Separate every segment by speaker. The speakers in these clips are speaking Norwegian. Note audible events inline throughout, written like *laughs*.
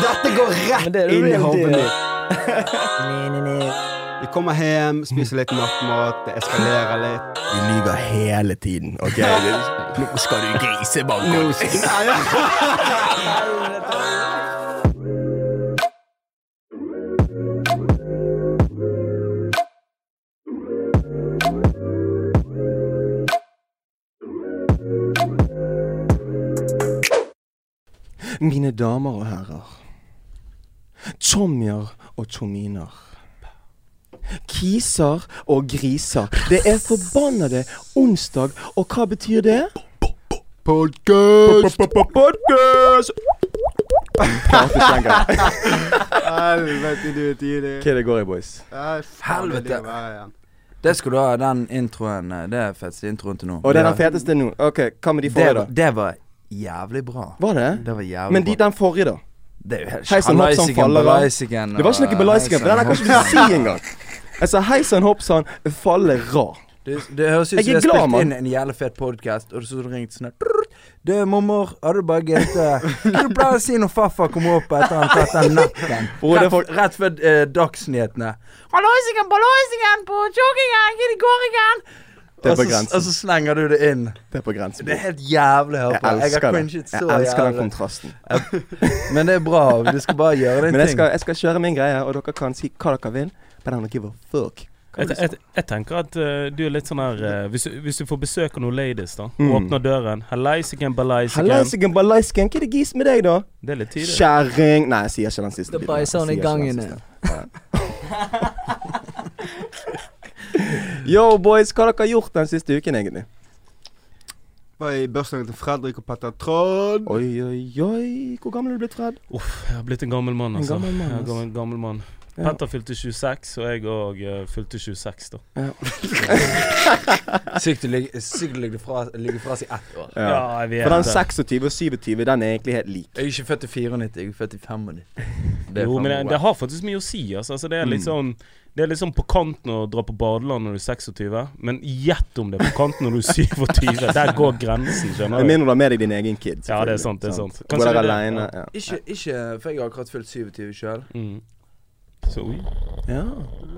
Speaker 1: Dette går rett
Speaker 2: det
Speaker 1: inn i hodet mitt. Vi kommer hjem, spiser litt nattmat, det eskalerer litt.
Speaker 3: Vi lyver hele tiden, OK? Nå skal du grisebanke. Mine damer og herrer. Tomjer og tominer. Kiser og griser. Det er forbannede onsdag, og hva betyr det?
Speaker 1: Podcast!
Speaker 3: Podcast!
Speaker 1: Helvete, du er tidlig.
Speaker 3: Hva er det går i, boys?
Speaker 4: Helvete.
Speaker 1: det
Speaker 4: skal du ha, den introen. eh, Det er feteste introen til nå.
Speaker 3: Og det er den feteste nå. Ok, Hva med de forrige, da?
Speaker 4: det var jævlig bra.
Speaker 3: Var det?
Speaker 4: Det var jævlig
Speaker 3: Men de, den forrige, da?
Speaker 4: Det er jo helt
Speaker 3: Hei sann, hopp sann, faller av. Det var ikke noe belaisiken, for den kan ikke du si engang. Altså, hei sann, hopp sann, falle ra.
Speaker 4: Det, det høres ut som jeg har spilt inn en jævlig fet podkast, og så ringte sånn Du, mormor, har du bare GT? Du pleier å si når farfar kommer opp etter han tatt den natten. *laughs* Rett, rett før eh, dagsnyhetene. Halaisiken, balaisiken på joggingen, i går igjen?
Speaker 3: Det er på grensen.
Speaker 4: Og så slenger du det inn.
Speaker 3: Det er på grensen.
Speaker 4: Det er helt jævlig å høre på. Jeg
Speaker 3: elsker
Speaker 4: cringet
Speaker 3: så
Speaker 4: jævlig.
Speaker 3: Jeg elsker den kontrasten.
Speaker 4: Men det er bra. Du skal bare gjøre din *laughs*
Speaker 3: Men jeg
Speaker 4: ting.
Speaker 3: skal, jeg skal kjøre min greie, og dere kan si hva dere vil. But I don't give a fuck.
Speaker 5: Jeg, jeg, jeg tenker at uh, du er litt sånn her uh, hvis, du- hvis du får besøk av noen ladies, da.
Speaker 3: Mm.
Speaker 5: Åpner døren. Hallaisiken, ballaisiken.
Speaker 3: Hallaisiken, ballaisiken, hva er det gis med deg, da?
Speaker 5: Det er litt tidlig.
Speaker 3: Kjerring Nei, jeg sier ikke den siste.
Speaker 2: Da
Speaker 3: biten.
Speaker 2: bæsjer han
Speaker 3: Jeg
Speaker 2: i gangen,
Speaker 3: siste. *laughs* *laughs* Yo, boys, hva har dere gjort den siste uken, egentlig?
Speaker 1: Var i bursdagen til Fredrik og Petter Trond.
Speaker 3: Oi, oi, oi. Hvor gammel er du blitt, Fred?
Speaker 5: Uff, jeg har blitt en gammel mann, altså.
Speaker 3: En
Speaker 5: altså.
Speaker 3: gammel mann,
Speaker 5: Jeg
Speaker 3: En
Speaker 5: gammel, gammel mann.
Speaker 3: Ja.
Speaker 5: Petter fylte 26, og jeg òg fylte 26, da. *laughs*
Speaker 4: Ligge, sykt å ligge fra, seg ett år.
Speaker 3: Ja.
Speaker 5: jeg vet
Speaker 3: For den 26 og 27, den er egentlig helt lik.
Speaker 4: Jeg er ikke født i 94, jeg er født i 95. Det er
Speaker 5: Jo, men det, det har faktisk mye å si. Altså. Altså, det er litt
Speaker 3: Mm.
Speaker 5: Det er sånn på kanten å dra på badeland når du er 26, men gjett om det er på kanten når du er 27. *laughs* Der går grensen, skjønner du.
Speaker 3: mindre du har med deg din egen kid.
Speaker 5: Ja, det er sant, det er sant.
Speaker 3: Går
Speaker 5: Kanskje
Speaker 3: der
Speaker 5: det er
Speaker 3: alene.
Speaker 5: ja.
Speaker 4: Ikke, ikke For jeg har akkurat fylt 27 sjøl.
Speaker 5: Mm. Så oi,
Speaker 3: ja.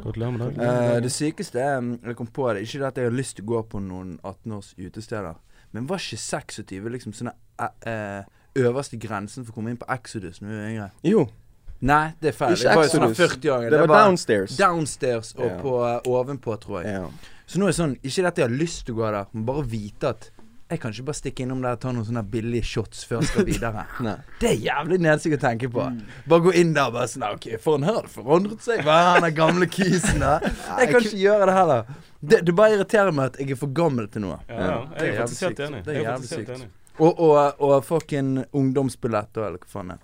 Speaker 5: gratulerer med dagen.
Speaker 4: Eh, det sykeste er mm, Jeg kom på det. Ikke det at jeg har lyst til å gå på noen 18-års utesteder, men var ikke 26 liksom sånn uh, øverste grensen for å komme inn på Exodus når du er yngre?
Speaker 3: Jo,
Speaker 4: Nei, det er feil.
Speaker 3: Ikke
Speaker 4: Det var jo sånn
Speaker 3: 40
Speaker 4: år.
Speaker 3: det var downstairs.
Speaker 4: downstairs og på, eh, ovenpå, tror jeg.
Speaker 3: Ja.
Speaker 4: Så nå er det sånn Ikke dette jeg har lyst til å gå der, men bare vite at jeg kan ikke bare stikke innom der og ta noen sånne billige shots før jeg skal videre. *laughs* Det er jævlig nedsig å tenke på. Bare gå inn der og bare sånn OK, for han har det forandret seg. Hva er han der gamle kisen der? *laughs* Jeg kan ikke gjøre det heller. Det, det bare irriterer meg at jeg er for gammel til noe.
Speaker 5: Ja, ja. Jeg er faktisk helt enig.
Speaker 4: Det er
Speaker 5: er
Speaker 4: jævlig sykt. Og, og, og fucking ungdomsbillett og eller hva faen det er.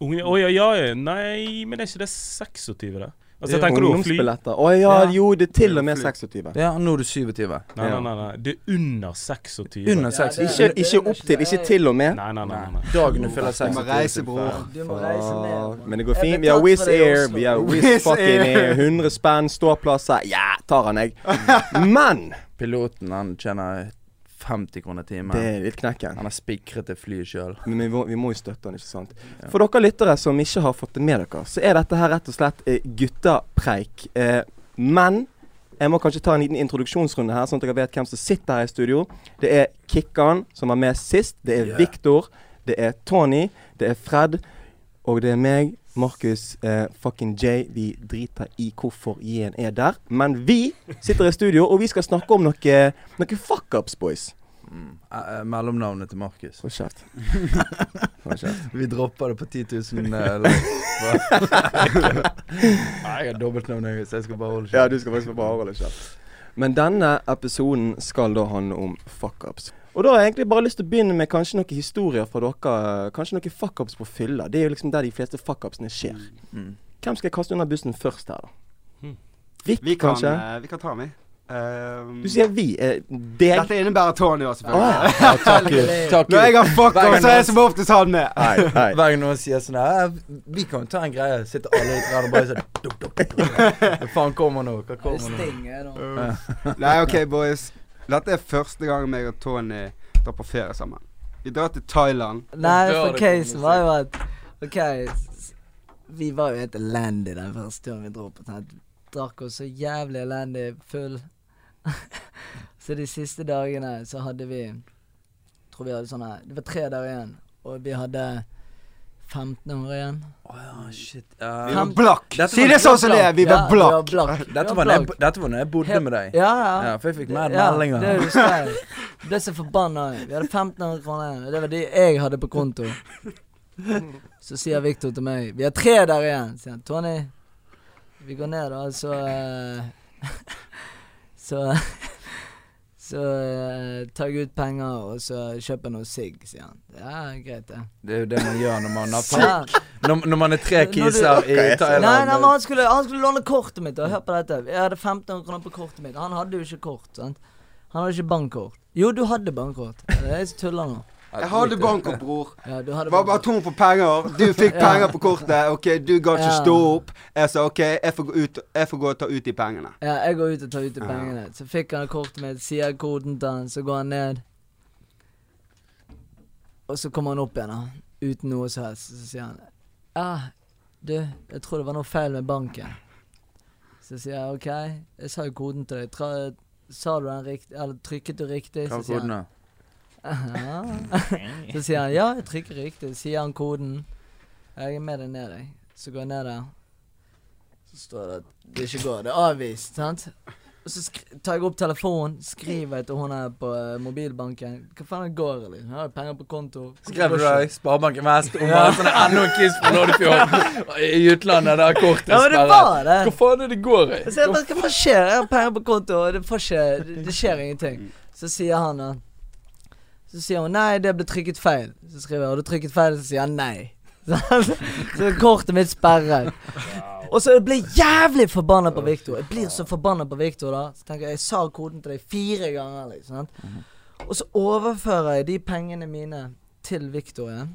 Speaker 5: Unge, oh, ja, ja, ja. Nei, men er ikke det 26, da? Altså,
Speaker 4: Det er
Speaker 5: å?
Speaker 3: Ungdomsbilletter. Å ja,
Speaker 4: Ja.
Speaker 3: jo, det er til og med 26.
Speaker 4: Ja, nå er du 27.
Speaker 5: Nei, nei, nei, nei. Det er under 26.
Speaker 4: Under 6.
Speaker 3: Ikke, ikke opp til, ikke til og med.
Speaker 5: Nei, nei, nei. nei.
Speaker 4: Dagen du fyller
Speaker 1: Du må reise, bror.
Speaker 2: Du må reise ned.
Speaker 3: Men det går fint. Vi har Wizz Air, vi har Wizz fucking
Speaker 1: Air.
Speaker 3: Air. 100 spenn, ståplasser. Ja, tar han jeg. *laughs* Men
Speaker 4: Piloten han tjener 50 kroner timen.
Speaker 3: det er litt knekken.
Speaker 4: Han har spikret det flyet sjøl.
Speaker 3: Men vi må, vi må jo støtte han, ikke sant. For dere lyttere som ikke har fått det med dere, så er dette her rett og slett eh, guttapreik. Eh, men jeg må kanskje ta en liten introduksjonsrunde her, sånn at dere vet hvem som sitter her i studio. Det er Kikkan, som var med sist. Det er
Speaker 4: Yeah.
Speaker 3: Viktor. Det er Tony. Det er Fred. Og det er meg, Markus eh, fucking J. Vi driter i hvorfor J-en er der. Men vi sitter i studio, og vi skal snakke om noe, noe fuckups, boys.
Speaker 4: Mm. Eh, mellomnavnet til Markus.
Speaker 3: Hold kjeft. *laughs*
Speaker 4: Vi dropper det på 10 000 eh. *laughs* Nei, jeg har dobbeltnavn, så jeg skal bare holde
Speaker 3: Ja, du skal faktisk bare holde kjeft. Men denne episoden skal da handle om fuckups. Og da har jeg egentlig bare lyst til å begynne med kanskje noen historier fra dere. Kanskje noen fuckups på fylla. Det er jo liksom der de fleste fuckupsene skjer.
Speaker 4: Mm.
Speaker 3: Hvem skal jeg kaste under bussen først her, da?
Speaker 5: Hmm.
Speaker 3: Vik,
Speaker 1: Vi kan,
Speaker 3: kanskje?
Speaker 1: eh, vi kan ta meg. Um,
Speaker 3: Du sier vi. Uh, deg?
Speaker 1: Dette innebærer Tony også,
Speaker 3: Å, ja.
Speaker 4: Ja, takk. *laughs* Takk
Speaker 1: Når jeg har fuck
Speaker 4: Hver
Speaker 1: så er jeg som oftest han med. *laughs*
Speaker 4: Hver gang noen sier sånn her Vi kan jo ta en greie. Sitter alle i og bare sånn. *laughs* Hva faen kommer nå? Hva
Speaker 2: Det
Speaker 4: kommer nå?
Speaker 2: stinger nå.
Speaker 1: Nei, OK, boys. Dette er første gang meg og Tony drar på ferie sammen. Vi drar til Thailand.
Speaker 2: Nei, for casen var jo at OK. Vi var jo helt elendige den første turen vi dro på. Sant? Drakk oss så jævlig elendig full. *laughs* så de siste dagene så hadde vi Tror vi hadde sånne Det var tre dager igjen, og vi hadde 1500 igjen.
Speaker 4: Oh, ja, shit.
Speaker 1: Vi var blakk. Si det sånn som det er, vi var blakk.
Speaker 2: blakk.
Speaker 4: Dette var, når jeg, dette var når jeg bodde med deg.
Speaker 2: Ja, ja.
Speaker 4: Ja, for jeg fikk mer
Speaker 2: Ja,
Speaker 4: meldinger.
Speaker 2: Det husker. Jeg Ble så forbanna. Vi hadde 1500 kroner igjen. Det var de jeg hadde på konto. Så sier Victor til meg Vi har tre der igjen. Sier han. Tony, vi går ned, da, så uh, *laughs* Så Så uh, tar jeg ut penger, og så kjøper jeg noe sigg, sier han. Ja, greit, det.
Speaker 4: Det er jo det man gjør når man har *laughs*
Speaker 2: Ja.
Speaker 4: Når, når man er tre
Speaker 2: du-
Speaker 4: kiser i Thailand.
Speaker 2: nei, men han skulle, han skulle låne kortet mitt. Og hør på dette. Jeg hadde 1500 kroner på kortet mitt. Han hadde jo ikke kort. sant? Han hadde ikke bankkort. Jo, du hadde bankkort. Det er jeg som tuller nå.
Speaker 1: Jeg hadde bankkort, bror.
Speaker 2: Ja,
Speaker 1: Var bare tom for penger. Du fikk
Speaker 2: Ja.
Speaker 1: penger på kortet. OK, du ga ikke
Speaker 2: Ja.
Speaker 1: stå opp. Jeg sa OK, jeg får gå ut Jeg får gå og ta ut de pengene.
Speaker 2: Ja, jeg går ut og tar ut de pengene. Så fikk han kortet mitt, sier koden til han, så går han ned. Og så kommer han opp igjen, da. Uten noe som helst. Så sier han Ja, du, jeg tror det var noe feil med banken. Så sier jeg OK, jeg sa jo koden til deg. Tra, sa du den riktig, eller trykket du riktig?
Speaker 4: Hva
Speaker 2: Så sier han? «Aha». Så sier han ja, jeg trykker riktig. Sier han koden. Jeg er med deg ned, jeg. Så går jeg ned der. Så står det at det ikke går. Det er avvist, sant? Og så tar jeg opp telefonen, skriver jeg til hun her på uh, mobilbanken. Hva faen går det, liksom? Jeg har penger på konto.
Speaker 4: Skrev du deg i Sparebanken Vest om ja. sånn enda en kiss fra Loddefjord *laughs* i utlandet der kortet
Speaker 2: Ja, det var det.
Speaker 4: Hva faen er det går i?
Speaker 2: Så hva faen skjer? Jeg har penger på konto, og det, får ikke, det, det skjer ingenting. Så sier han da Så sier hun nei, det ble trykket feil. Så skriver jeg har du trykket feil, så sier han nei. *laughs* Så, så kortet mitt sperret. Og så blir jeg jævlig forbanna på Victor. Jeg blir så forbanna på Victor da. Så tenker jeg, jeg sa koden til deg fire ganger, liksom. Og så overfører jeg de pengene mine til Victor igjen.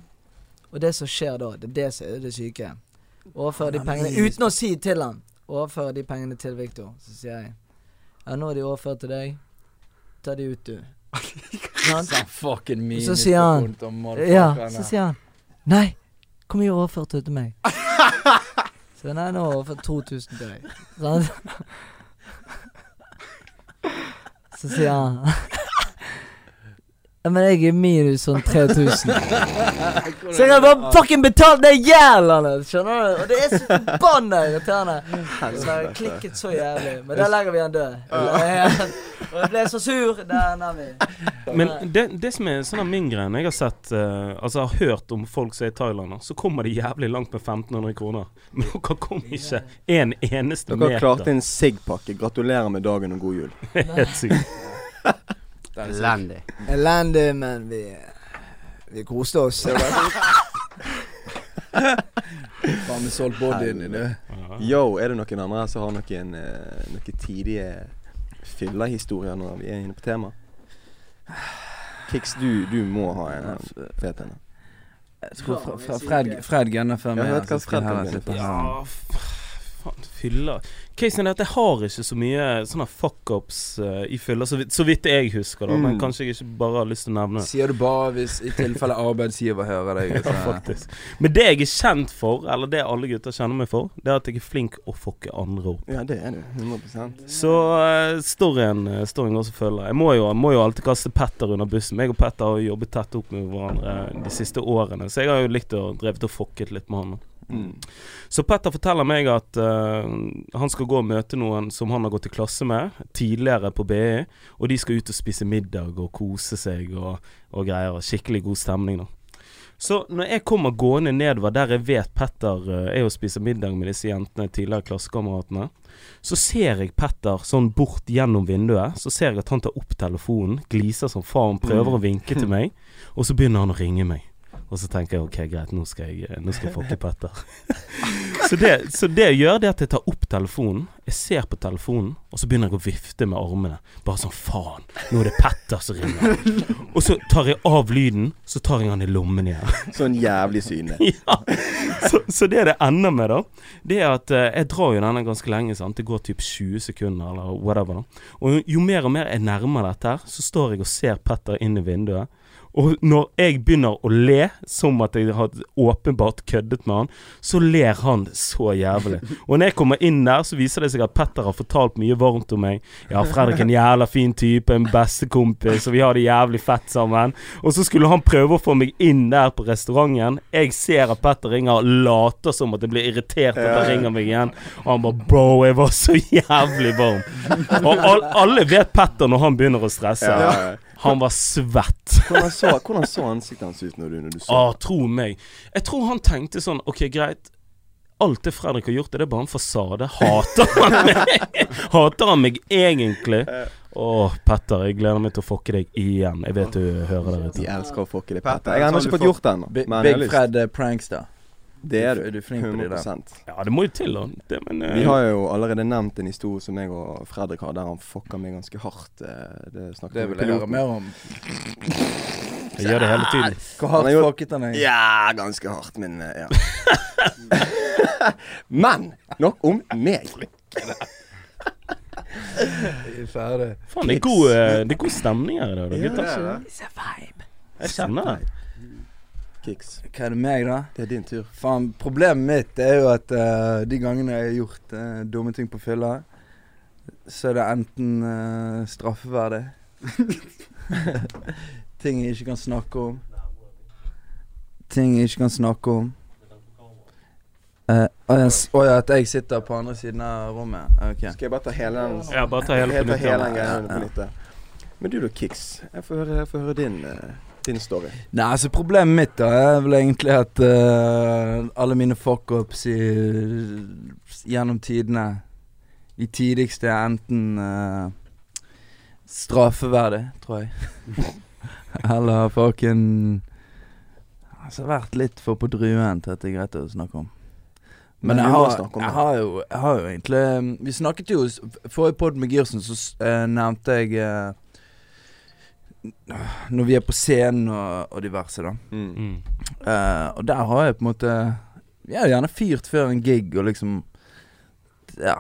Speaker 2: Og det som skjer da, det er det som er det syke. Overfører de pengene uten å si til han. Overfører de pengene til Victor. Så sier jeg Ja, nå er de overført til deg. Ta de ut, du. *laughs*
Speaker 4: Sånn fucking
Speaker 2: Så sier han, Ja, så sier han Nei, hvor mye overførte du til meg? *laughs* Så den nei, nå har jeg overført 2000 til deg. Sant? *laughs* Så sier han Ja, men jeg er minus sånn 3000. Så jeg har bare fucking betalt det gjeldet skjønner du? Og det er så forbanna irriterende. Så jeg har klikket så jævlig. Men der legger vi han død. Og jeg ble så sur. Den er vi. *laughs*
Speaker 5: Men det, det som er sånn av min greie når Jeg har sett uh, Altså har hørt om folk som er i Thailand, så kommer de jævlig langt med 1500 kroner. *laughs* Men dere kom ikke en eneste
Speaker 3: Dere
Speaker 5: meter.
Speaker 3: klarte en Sigg-pakke. Gratulerer med dagen og god jul. *laughs*
Speaker 5: Helt sykt.
Speaker 1: Elendig.
Speaker 2: Elendig, men vi Vi koste oss.
Speaker 4: Faen, vi solgte bodyen i det.
Speaker 3: Yo, er det noen andre som har noen, eh, noen tidige fyllehistorier når vi er inne på tema? Kix, du, du må ha en fet en.
Speaker 4: Fred, Fred gunner
Speaker 3: før
Speaker 4: meg. jeg
Speaker 3: Fred
Speaker 4: heller
Speaker 3: gunner
Speaker 4: sitte
Speaker 3: for.
Speaker 4: her.
Speaker 5: Ja, f- faen, fylla. Casen er at jeg har ikke så mye sånne fuckups uh, i fylla, så, så vidt jeg husker, da. Men
Speaker 3: Mm.
Speaker 5: kanskje jeg ikke bare har lyst til å nevne det.
Speaker 4: Sier du bare hvis i tilfelle arbeidsgiver hører deg. *laughs*
Speaker 5: Ja, faktisk. Men det jeg er kjent for, eller det alle gutter kjenner meg for, det er at jeg er flink å fucke andre opp.
Speaker 3: Ja, det er du. 100
Speaker 5: Så uh, storyen, eh, storyen går som følger. Jeg må jo, må jo alltid kaste Petter under bussen. Jeg og Petter har jo jobbet tett opp med hverandre de siste årene, så jeg har jo likt å drevet og fucket litt med han.
Speaker 3: Mm.
Speaker 5: Så Petter forteller meg at uh, han skal gå og møte noen som han har gått i klasse med tidligere på BI, og de skal ut og spise middag og kose seg og, og greier. Skikkelig god stemning, da. Så når jeg kommer gående nedover der jeg vet Petter uh, er og spiser middag med disse jentene, tidligere klassekameratene, så ser jeg Petter sånn bort gjennom vinduet. Så ser jeg at han tar opp telefonen, gliser som faen, prøver å vinke til meg, og så begynner han å ringe meg. Og så tenker jeg ok, greit, nå skal jeg, nå skal jeg fucke Petter. *laughs* så, det, så det jeg gjør, det er at jeg tar opp telefonen, jeg ser på telefonen, og så begynner jeg å vifte med armene. Bare sånn faen, nå er det Petter som ringer. *laughs* Og så tar jeg av lyden, så tar jeg han i lommen igjen. *laughs*
Speaker 3: Sånn jævlig syne.
Speaker 5: ja. så, så det det ender med, da, det er at eh, jeg drar jo denne ganske lenge. sant Det går typ 20 sekunder, eller whatever. da Og jo mer og mer jeg nærmer dette her, så står jeg og ser Petter inn i vinduet. Og når jeg begynner å le, som at jeg har åpenbart køddet med han, så ler han så jævlig. Og når jeg kommer inn der, så viser det seg at Petter har fortalt mye varmt om meg. Ja, Fredrik er en jævla fin type, en bestekompis, og vi har det jævlig fett sammen. Og så skulle han prøve å få meg inn der på restauranten. Jeg ser at Petter ringer later som at jeg blir irritert at han ringer meg igjen. Og han bare Bro, jeg var så jævlig varm. Og all, alle vet Petter når han begynner å stresse.
Speaker 3: Ja, ja, ja.
Speaker 5: Han var svett.
Speaker 3: Hvordan, så, hvordan så ansiktet hans ut når du, når du så
Speaker 5: Ah, tro meg. Jeg tror han tenkte sånn Ok, greit. Alt det Fredrik har gjort, er det bare en fasade. Hater han meg? *laughs* Hater han meg egentlig? Å, Petter, jeg gleder meg til å fucke deg igjen. Jeg vet du hører der
Speaker 3: De
Speaker 5: ute.
Speaker 3: elsker å fucke deg,
Speaker 1: Petter.
Speaker 3: Jeg har ennå ikke fått gjort det ennå.
Speaker 4: Big. Fred eh, prankster.
Speaker 3: Det er du.
Speaker 4: Du er flink på det der.
Speaker 5: Ja, det må jo til, da. Det, men, uh,
Speaker 3: Vi har jo allerede nevnt en historie som jeg og Fredrik har, der han fucka meg ganske hardt. eh, Det snakket
Speaker 4: Det vil jeg høre mer om.
Speaker 5: jeg gjør det hele tiden.
Speaker 4: Hvor hardt fucket han deg?
Speaker 3: Ja, ganske hardt, men eh, ja. *laughs* men nok om meg.
Speaker 4: Ferdig.
Speaker 5: Faen, det er god, eh, det er god stemning her i dag, da,
Speaker 1: Ja,
Speaker 5: gutter.
Speaker 1: det er det.
Speaker 2: It's a vibe.
Speaker 5: Jeg kjenner det.
Speaker 3: Kicks.
Speaker 4: Hva er det meg, da?
Speaker 3: Det er din tur.
Speaker 4: Faen, problemet mitt er jo at uh, de gangene jeg har gjort uh, dumme ting på fylla, så er det enten uh, straffeverdig *laughs* Ting jeg ikke kan snakke om. Ting jeg ikke kan snakke om. Eh, å s- å ja, at jeg sitter på andre siden av rommet. Okay.
Speaker 3: Skal jeg bare ta hele den
Speaker 5: Ja, bare ta hele
Speaker 3: hele,
Speaker 4: hele
Speaker 3: nytt. der. Men du da, Kicks. Jeg får høre, jeg får høre din, eh, din story.
Speaker 4: Nei, altså problemet mitt da er vel egentlig at uh, alle mine fuckups gjennom tidene De tidligste er enten uh, straffeverdig, tror jeg. *laughs* Eller fucking Altså vært litt for på druen til at det er greit å snakke om. Men,
Speaker 3: Men
Speaker 4: jeg, har, jeg, har jo, jeg har jo egentlig Vi snakket jo Forrige pod med Girsen, så uh, nevnte jeg eh, Når vi er på scenen og, og diverse, da.
Speaker 5: Mm.
Speaker 4: Uh, og der har jeg på en måte Jeg har gjerne fyrt før en gig og liksom Ja,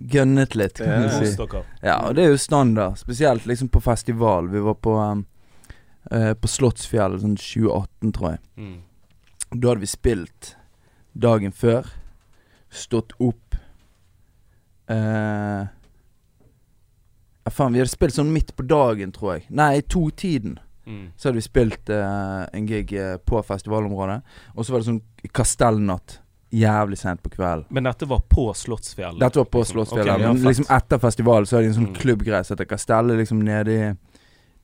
Speaker 4: gønnet litt, kan
Speaker 3: Ja.
Speaker 4: du si. Ja, og det er jo standard. Spesielt liksom på festival. Vi var på um, uh, På Slottsfjell sånn 2018, tror jeg.
Speaker 5: Mm.
Speaker 4: Da hadde vi spilt dagen før. Stått opp eh, Ja, faen, vi hadde spilt sånn midt på dagen, tror jeg. Nei, to-tiden.
Speaker 5: Mm.
Speaker 4: Så hadde vi spilt uh, en gig eh, på festivalområdet. Og så var det sånn kastellnatt jævlig sent på kvelden.
Speaker 5: Men dette var på Slottsfjellet?
Speaker 4: Dette var på
Speaker 5: liksom.
Speaker 4: Slottsfjellet.
Speaker 5: Okay,
Speaker 4: men liksom etter festivalen så hadde det en sånn
Speaker 5: Mm.
Speaker 4: klubbgreie som heter Kastellet, liksom nede i,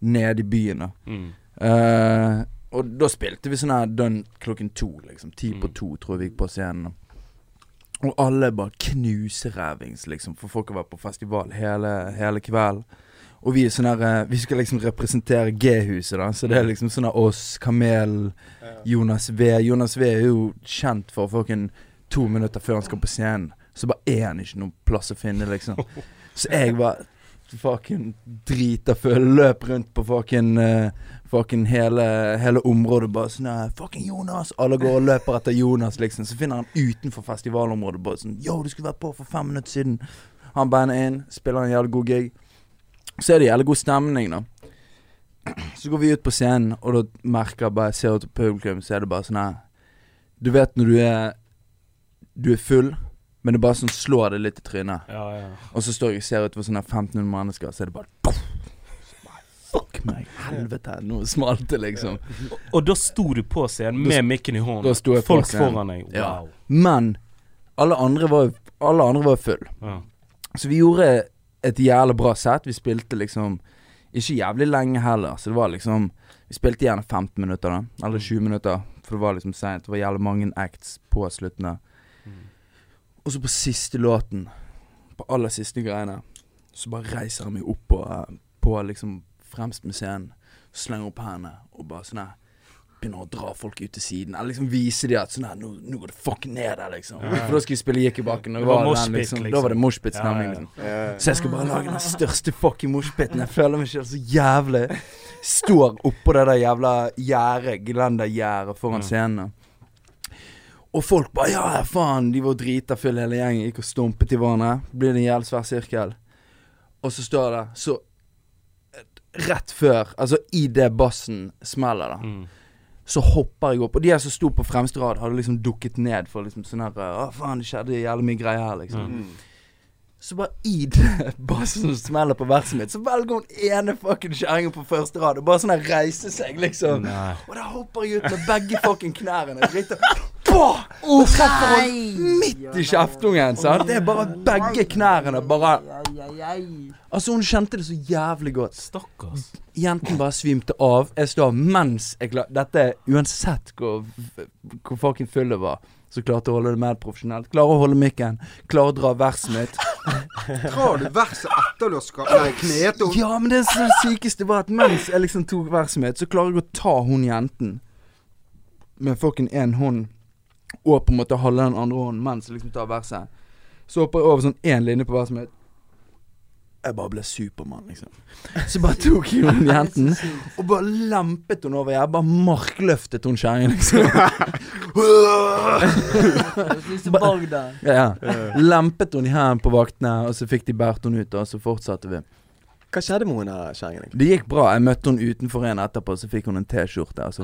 Speaker 4: ned i byen. da
Speaker 5: Mm.
Speaker 4: uh, Og da spilte vi sånn her dønn klokken to, liksom. Ti på
Speaker 5: Mm.
Speaker 4: to, tror jeg vi gikk på scenen. Og alle bare knuserævings, liksom. For folk har vært på festival hele, hele kvelden. Og vi er sånn her eh, Vi skal liksom representere G-huset, da. Så det er liksom sånn her oss, Kamel, Jonas V. Jonas V er jo kjent for fucking to minutter før han skal på scenen. Så bare er han ikke noen plass å finne, liksom. *laughs* Så jeg bare fucking drita full, løp rundt på fucking eh, Fucking hele, hele området bare sånn Fucking Jonas! Alle går og løper etter Jonas, liksom. Så finner han utenfor festivalområdet bare sånn Yo, du skulle vært på for fem minutter siden. Han bandet inn, spiller en jævlig god gig. Så er det jævlig god stemning, da. Så går vi ut på scenen, og da merker jeg bare ser ut på publikum, så er det bare sånn her Du vet når du er Du er full, men det bare sånn slår det litt i trynet.
Speaker 5: Ja, ja.
Speaker 4: Og så står jeg og ser utover sånne 1500 mennesker, så er det bare, Fuck meg, helvete, nå smalt det, liksom. *laughs*
Speaker 5: Og da sto du på scenen med mikken i hånden? Folk foran deg?
Speaker 4: Ja. Men alle andre var Alle andre var full.
Speaker 5: Ja.
Speaker 4: Så vi gjorde et jævlig bra sett. Vi spilte liksom ikke jævlig lenge heller, så det var liksom Vi spilte gjerne 15 minutter, da. Eller 20 minutter, for det var liksom seint. Det var jævlig mange acts på sluttene. Og så på siste låten, på aller siste greiene, så bare reiser han meg opp på, eh, på liksom fremst med scenen, slenger opp hendene og bare sånn her Begynner å dra folk ut til siden. Eller liksom vise dem at sånn her, nå, nå går det fucking ned der, liksom. For da skulle vi spille Gikk i bakken. Og
Speaker 5: Det var
Speaker 4: den,
Speaker 5: moshpit,
Speaker 4: liksom,
Speaker 5: liksom.
Speaker 4: Da var det moshpit-stemning,
Speaker 5: Ja, ja.
Speaker 4: liksom. Så jeg skal bare lage den største fucking moshpiten. Jeg føler meg selv så jævlig. Står oppå det der jævla gjerdet, gelendergjerdet foran scenen. Og folk bare Ja, ja, faen. De var drita fulle hele gjengen. Gikk og stumpet i vannet. Blir det en jævlig svær sirkel. Og så står det Så rett før, altså i det bassen smeller, da,
Speaker 5: Mm.
Speaker 4: så hopper jeg opp. Og de her som sto på fremste rad, hadde liksom dukket ned for liksom sånn her Å, faen, det skjedde jævlig mye greier her, liksom.
Speaker 5: Mm.
Speaker 4: Så bare i det *laughs* bassen smeller på verset mitt, så velger hun ene fucking kjerringen på første rad og bare sånn her reiser seg, liksom.
Speaker 5: Nei.
Speaker 4: Og da hopper jeg ut med begge fucking knærne. Dritter. Bah! Og treffer han midt i kjeftungen. Sant? Det er bare begge knærne bare Altså, hun kjente det så jævlig godt.
Speaker 5: Stakkars.
Speaker 4: Jenten bare svimte av. Jeg står mens jeg klar Dette uansett hvor, hvor fucking full det var. Så klarte å holde det mer profesjonelt. Klarer å holde mikken. Klarer å dra verset mitt. *laughs*
Speaker 1: Drar du verset etter du har henne?
Speaker 4: Ja, men det det sykeste var at mens jeg liksom tok verset mitt, så klarer jeg å ta hun jenten med fucking én hånd og på en måte holde den andre hånden mens jeg liksom tar verset. Så hopper jeg over sånn én linje på verset mitt. Jeg bare ble Supermann, liksom. Så bare tok jeg hun *laughs* jenten og bare lempet hun over. Jeg bare markløftet hun kjerringen, liksom. *laughs*
Speaker 2: Lise Bagdad.
Speaker 4: Ja. Lempet hun i hælen på vaktene, og så fikk de båret hun ut, og så fortsatte vi.
Speaker 3: Hva skjedde med hun her kjerringen?
Speaker 4: Det gikk bra. Jeg møtte hun utenfor en etterpå, så fikk hun en T-skjorte. Altså,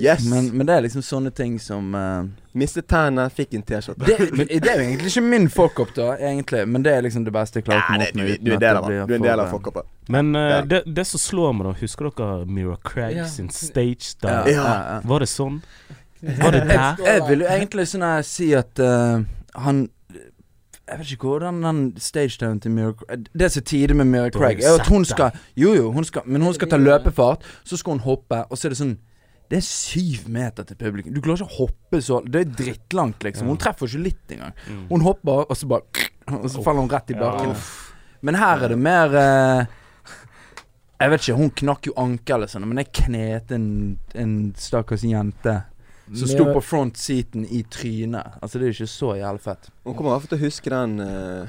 Speaker 3: Yes!
Speaker 4: men, men det er liksom sånne ting som uh,
Speaker 3: Mistet tennene, fikk en T-skjorte.
Speaker 4: det, det er jo egentlig ikke min fuck-up, da, egentlig. Men det er liksom det beste jeg klarer å komme opp med.
Speaker 3: du, er del av Du er en del av
Speaker 4: eh,
Speaker 3: fuck-upet.
Speaker 5: Men uh,
Speaker 3: Ja.
Speaker 5: det, det som slår meg, da Husker dere Mira Craig
Speaker 2: Ja.
Speaker 5: sin stage da?
Speaker 4: ja, ja.
Speaker 5: Var det sånn? Var det der?
Speaker 4: Jeg vil jo egentlig sånn her si at uh, han Jeg vet ikke hvordan den stagedown til Mira Craig Det som er tidlig med Mira Craig, er at hun skal Jo, jo, hun skal, men hun skal ta løpefart, så skal hun hoppe, og så er det sånn det er syv meter til publikum. Du klarer ikke å hoppe så Det er drittlangt, liksom. Hun treffer ikke litt engang.
Speaker 5: Mm.
Speaker 4: Hun hopper, og så bare Og så faller hun rett i bakken. Men her er det mer eh, Jeg vet ikke, hun knakk jo ankel eller sånn, men jeg knete en, en stakkars jente som sto på front seaten i trynet. Altså, det er jo ikke så jævlig fett.
Speaker 3: Hun kommer i hvert fall til å huske den eh,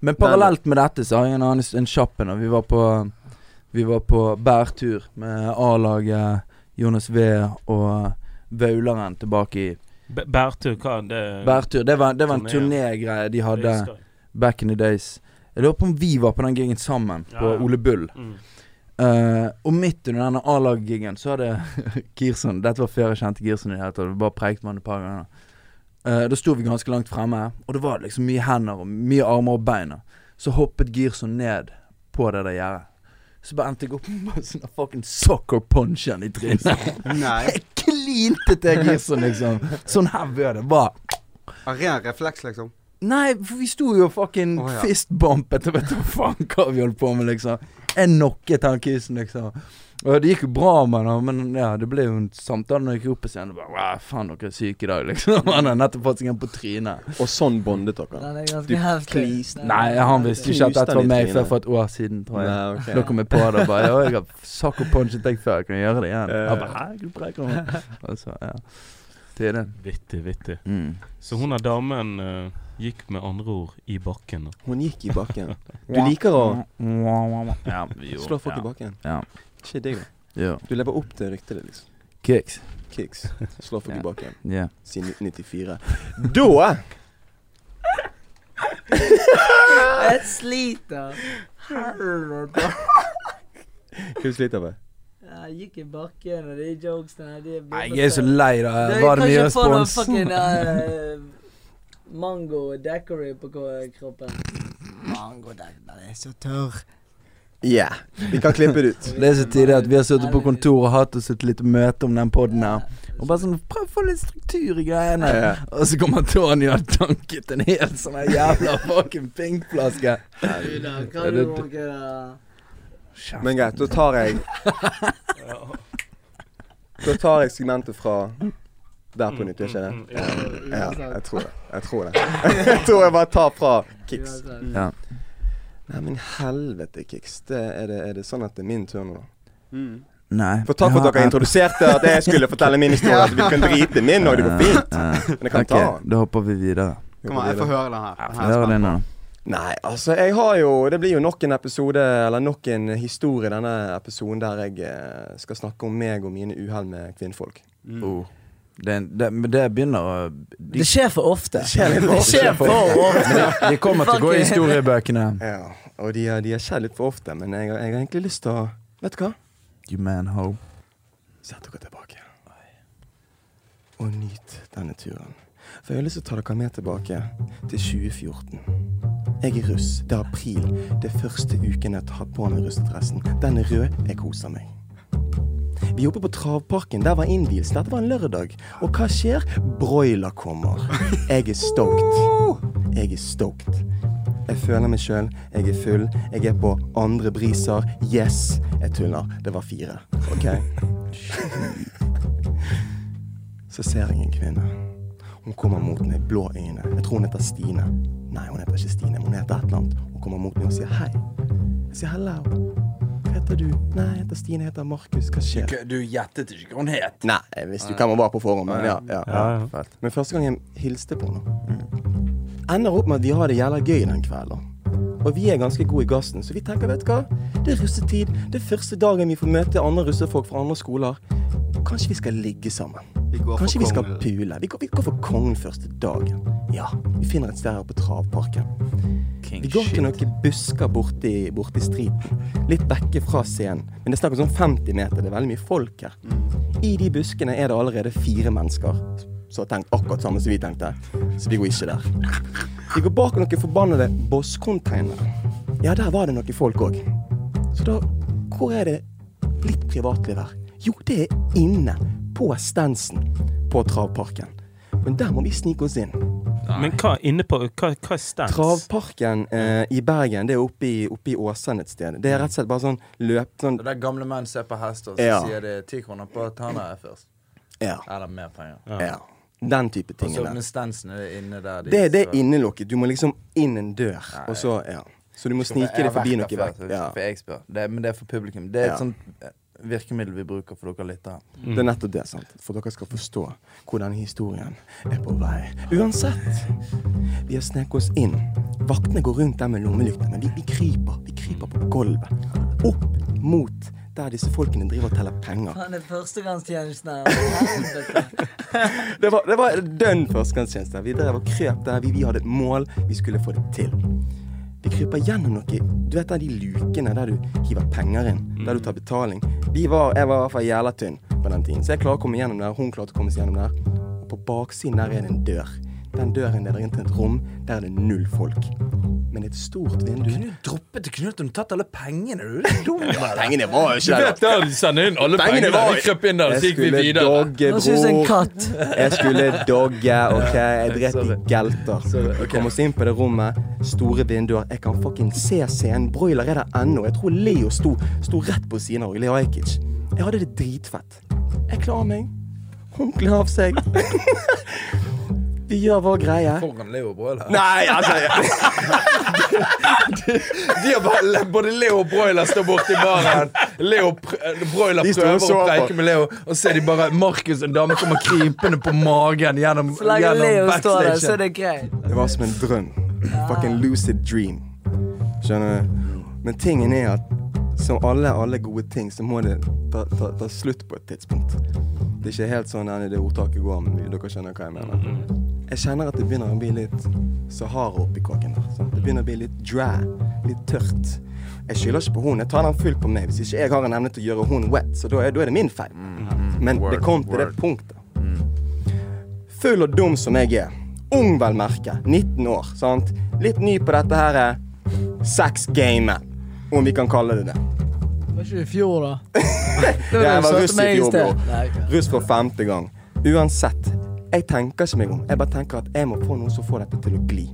Speaker 4: Men parallelt med dette så har jeg en annen en kjapp en. Vi var på Vi var på bærtur med A-laget, Jonas V og Vaularen tilbake i
Speaker 5: B- Bærtur, hva det
Speaker 4: Bærtur. Det var, det var en
Speaker 5: Turné,
Speaker 4: turnégreie de hadde back in the days. Jeg lurer på om vi var på den gigen sammen, på
Speaker 5: Ja, ja.
Speaker 4: Ole Bull.
Speaker 5: Mm.
Speaker 4: Eh, og midt under denne A-lag-gigen så hadde *laughs* Girson Dette var før jeg kjente Girson i det hele tatt. Bare preiket med han et par ganger. Uh, da sto vi ganske langt fremme, og det var liksom mye hender og mye armer og bein. Så hoppet Girson ned på det der gjerdet. Så bare endte jeg opp med sånn fucking soccer punchen i trynet. *laughs* Jeg klinte til Girson, liksom. Sånn her bør det være.
Speaker 1: Ren refleks, liksom.
Speaker 4: Nei, for vi sto jo fucking
Speaker 1: oh, ja.
Speaker 4: fistbumpet og vet du hva faen hva vi holdt på med, liksom. Jeg noe, han kissen, liksom. Og det gikk jo bra med det, men ja, det ble jo en samtale når jeg gikk opp på scenen. og Bare, faen, dere er syke i dag, liksom. *laughs* Han har nettopp fått seg en på trynet.
Speaker 3: Og sånn bondet dere.
Speaker 2: Den er ganske heftig.
Speaker 4: Nei, han visste ikke at dette var meg før for et år siden, tror jeg.
Speaker 3: Nei.
Speaker 4: Da kom jeg på det og bare Ja, jeg har sucker punchet deg før, kan jeg gjøre det igjen? Han bare Hæ, du breker meg. *laughs* Og så, ja. Tiden.
Speaker 5: Vittig, vittig.
Speaker 4: Mm.
Speaker 5: Så hun er damen uh, gikk med andre ord i bakken.
Speaker 3: Hun gikk i bakken. *laughs* Du liker å
Speaker 4: ja,
Speaker 3: slå folk i bakken.
Speaker 4: Ja.
Speaker 3: Ikke deg, da. Du lever opp til ryktet ditt, liksom.
Speaker 4: Kicks.
Speaker 3: Kicks. Slå folk
Speaker 4: Ja.
Speaker 3: i bakken.
Speaker 4: Yeah.
Speaker 3: Siden 1994. Da
Speaker 2: Jeg sliter. Helvete.
Speaker 3: Hva du sliter med?
Speaker 2: Jeg gikk i bakken, og de jokesene de
Speaker 4: Nei, jeg er så lei, da.
Speaker 2: Det
Speaker 4: Var det
Speaker 2: kan
Speaker 4: mye
Speaker 2: ikke få noe
Speaker 4: respons?
Speaker 2: fucking eh, *laughs* mango daiquiri på kroppen. Mango daiquiri, er så tørr.
Speaker 3: Ja. Vi kan klippe det ut.
Speaker 4: Det er så tidlig at vi har sittet på kontoret og hatt oss et lite møte om den poden her. Og bare sånn Prøv å få litt struktur i greiene.
Speaker 3: Ja.
Speaker 4: Og så kommer Tony og har tanket en hel sånn jævla fucking pinkflaske.
Speaker 2: Ida, Kan du
Speaker 4: det-
Speaker 2: ikke
Speaker 4: Kjeft.
Speaker 3: Men greit, da tar jeg *laughs* Da tar jeg segmentet fra der på nytt, gjør ikke
Speaker 5: Mm,
Speaker 3: det?
Speaker 5: mm,
Speaker 3: Ja, jeg tror det. Jeg tror det. *laughs* Jeg tror jeg bare tar fra Kicks.
Speaker 4: Ja.
Speaker 3: Nei, men helvete, Kicks. Det, er, det, er det sånn at det er min tur nå, da?
Speaker 1: Mm.
Speaker 4: Nei.
Speaker 3: For takk for at dere introduserte at jeg skulle fortelle min historie. At vi kan drite min Når det går fint. Men jeg kan
Speaker 4: Ok,
Speaker 3: ta den.
Speaker 4: da hopper vi videre.
Speaker 1: Kom an, jeg får høre den her.
Speaker 4: Jeg
Speaker 1: Den
Speaker 4: få
Speaker 1: her er
Speaker 4: høre din nå.
Speaker 3: Nei, altså jeg har jo Det blir jo nok en episode, eller nok en historie i denne episoden der jeg eh, skal snakke om meg og mine uhell med kvinnfolk.
Speaker 1: Mm.
Speaker 4: Oh. Det, det, det begynner å de,
Speaker 2: Det skjer for ofte.
Speaker 3: skjer litt for
Speaker 2: Det skjer for *laughs* ofte.
Speaker 4: de kommer til å gå i historiebøkene. *laughs*
Speaker 3: Ja. Og de, har- de har skjedd litt for ofte, men jeg, jeg har egentlig lyst til å Vet du hva?
Speaker 4: You man ho.
Speaker 3: Sett dere tilbake. Og nyt denne turen. For jeg har lyst til å ta dere med tilbake til 2014. Jeg er russ. Det er april. Det er første uken jeg har på meg russedressen. Den er rød. Jeg koser meg. Vi er oppe på Travparken. Der var innvielse. Dette var en lørdag. Og hva skjer? Broiler kommer. Jeg er stoked. Jeg er stoked. Jeg føler meg sjøl. Jeg er full. Jeg er på andre briser. Yes. Jeg tuller. Det var fire. OK? Så ser jeg en kvinne. Hun kommer mot meg, blå øyne. Jeg tror hun heter Stine. Nei, hun heter ikke Stine. men Hun heter et eller annet. Hun kommer mot meg og sier hei. Jeg sier hello. Hva heter du? Nei, jeg heter Stine. Jeg heter Markus. Hva skjer?
Speaker 4: Du gjettet ikke hva hun het.
Speaker 3: Nei, jeg visste jo hvem hun var på forhånd, men ja. ja.
Speaker 5: Ja, ja.
Speaker 3: Men første gang jeg hilste på henne Ender opp med at vi har det jævla gøy den kvelden. Og vi er ganske gode i gassen, så vi tenker, vet du hva? Det er russetid. Det er første dagen vi får møte andre russefolk fra andre skoler. Kanskje vi skal ligge sammen?
Speaker 1: Vi
Speaker 3: Kanskje vi skal pule? Vi går, vi går for kongen første dagen. Ja, vi finner et sted her på Travparken.
Speaker 4: King
Speaker 3: Vi går til noen busker borti, borti stripen. Litt vekke fra scenen. Men det er snakk om sånn 50 meter. Det er veldig mye folk her. I de buskene er det allerede fire mennesker som har tenkt akkurat samme som vi tenkte. Så vi går ikke der. Vi går bak noen forbannede Boss-containere. Ja, der var det noen folk òg. Så da Hvor er det litt privatliv her? Jo, det er inne. På stansen på Travparken. Men der må vi snike oss inn.
Speaker 5: Men hva inne på Hva, hva er stans?
Speaker 3: Travparken eh, i Bergen, det er oppe i, oppe i Åsen et sted. Det er rett og slett bare sånn løp... Sånn,
Speaker 4: Det der gamle menn ser på hester, så
Speaker 3: Ja.
Speaker 4: sier de ti kroner på Tana først.
Speaker 3: ja,
Speaker 4: Eller mer penger.
Speaker 3: ja. Den type ting.
Speaker 4: med stansen er det inne der. de-
Speaker 3: Det, det er innelukket. Du må liksom inn en dør,
Speaker 4: Nei,
Speaker 3: og så Ja. Så du må snike deg forbi noe vekk. Ja.
Speaker 4: For jeg spør. Det, men det er for publikum. Det er
Speaker 3: Ja.
Speaker 4: et sånt virkemiddel vi bruker for dere lyttere.
Speaker 3: Det er nettopp det, sant. For dere skal forstå hvordan historien er på vei. Uansett. Vi har sneket oss inn. Vaktene går rundt der med lommelyktene. vi, vi kryper. Vi kryper på gulvet. Opp mot der disse folkene driver og teller penger.
Speaker 2: Faen, det er førstegangstjenesten her. *laughs*
Speaker 3: Det var, det var dønn førstegangstjeneste. Vi drev og krøp der. Vi, vi hadde et mål. Vi skulle få det til. Kryper gjennom noe Du vet de lukene der du hiver penger inn? Der du tar betaling? Vi var, jeg var i hvert fall jævla tynn på den tiden, så jeg klarer å komme gjennom der. Hun klarte å komme seg gjennom der. Og på baksiden der er det en dør. Den døren leder inn til et rom. Der er det null folk. Men et stort vindu.
Speaker 4: Kunne du droppet til Knut og tatt alle pengene, du? er *laughs* dum.
Speaker 3: Pengene var jo ikke der.
Speaker 4: der de sender inn alle
Speaker 3: Pengene var-
Speaker 4: krøp inn der,
Speaker 3: Jeg skulle dogge,
Speaker 2: Nå synes en
Speaker 3: bror.
Speaker 2: katt.
Speaker 3: Jeg skulle dogge, *laughs* OK? Jeg dret i gelter.
Speaker 4: Okay.
Speaker 3: Kom oss inn på det rommet. Store vinduer. Jeg kan fucking se scenen. Broiler er der ennå. Jeg tror Leo sto, sto rett på siden av Leo Ajkic. Jeg hadde det dritfett. Jeg klarer meg. Hun kler av seg. *laughs* Vi gjør vår greie.
Speaker 4: Foran Leo Broiler.
Speaker 3: Nei, altså *laughs*
Speaker 4: De har bare, både Leo og Broiler står borti baren. Leo eh, Broiler
Speaker 3: De
Speaker 4: prøver å preike med Leo, og så er de bare Markus en dame kommer krypende på magen gjennom,
Speaker 2: Så
Speaker 4: gjennom
Speaker 2: Leo står der, så er det greit.
Speaker 3: Det var som en drøm. Fucking lucid dream. Skjønner du? Men tingen er at som alle, alle gode ting, så må det ta, ta, ta slutt på et tidspunkt. Det er ikke helt sånn det ordtaket går, men dere skjønner hva jeg mener. Jeg kjenner at det begynner å bli litt Sahara oppi kåken der. Sant? Det begynner å bli litt dry. Litt tørt. Jeg skylder ikke på hun. Jeg tar den fullt på meg. Hvis ikke jeg har en evne til å gjøre hun wet, så da er, da er det min feil. Men det kom til det punktet. Full og dum som jeg er. Ung, vel merke. 19 år. sant? Litt ny på dette her eh, sex-gamet, om vi kan kalle det det.
Speaker 2: Var ikke det i fjor, da? *laughs*
Speaker 3: Jeg var russ i fjor, bror. Russ for femte gang. Uansett. Jeg tenker ikke meg om. Jeg bare tenker at jeg må få noe som får dette til å gli.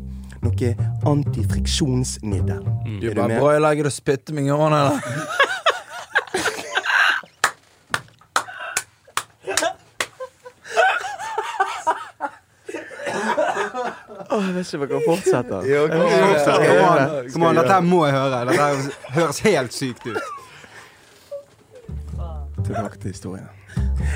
Speaker 3: Noe antifriksjonsmiddel.
Speaker 4: Du
Speaker 3: Er du
Speaker 4: bare
Speaker 3: Bra
Speaker 4: Broiler, gidder du spytte meg i eller?
Speaker 3: Oh, jeg vet ikke om jeg kan fortsette.
Speaker 4: Jo,
Speaker 3: Jeg
Speaker 4: kom
Speaker 3: fortsette.
Speaker 1: Kom an, kom an, dette her må jeg høre. Dette høres helt sykt ut.
Speaker 3: Tilbake til historien.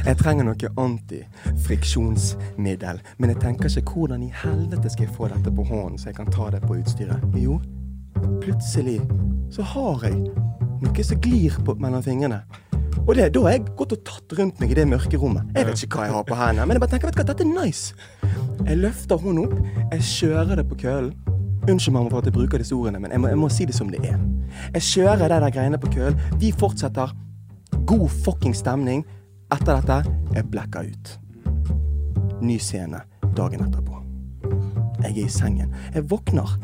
Speaker 3: Jeg trenger noe antifriksjonsmiddel, men jeg tenker ikke hvordan i helvete skal jeg få dette på hånden, så jeg kan ta det på utstyret. Jo, plutselig så har jeg noe som glir på mellom fingrene. Og det, da har jeg gått og tatt rundt meg i det mørke rommet. Jeg vet ikke hva jeg har på hendene, men jeg bare tenker, vet du hva, dette er nice. Jeg løfter hun opp, jeg kjører det på kølen. Unnskyld mamma for at jeg bruker disse ordene, men jeg må, jeg må si det som det er. Jeg kjører de der greiene på køl. Vi fortsetter. God fucking stemning. Etter dette, jeg blacka ut. Ny scene dagen etterpå. Jeg er i sengen. Jeg våkner.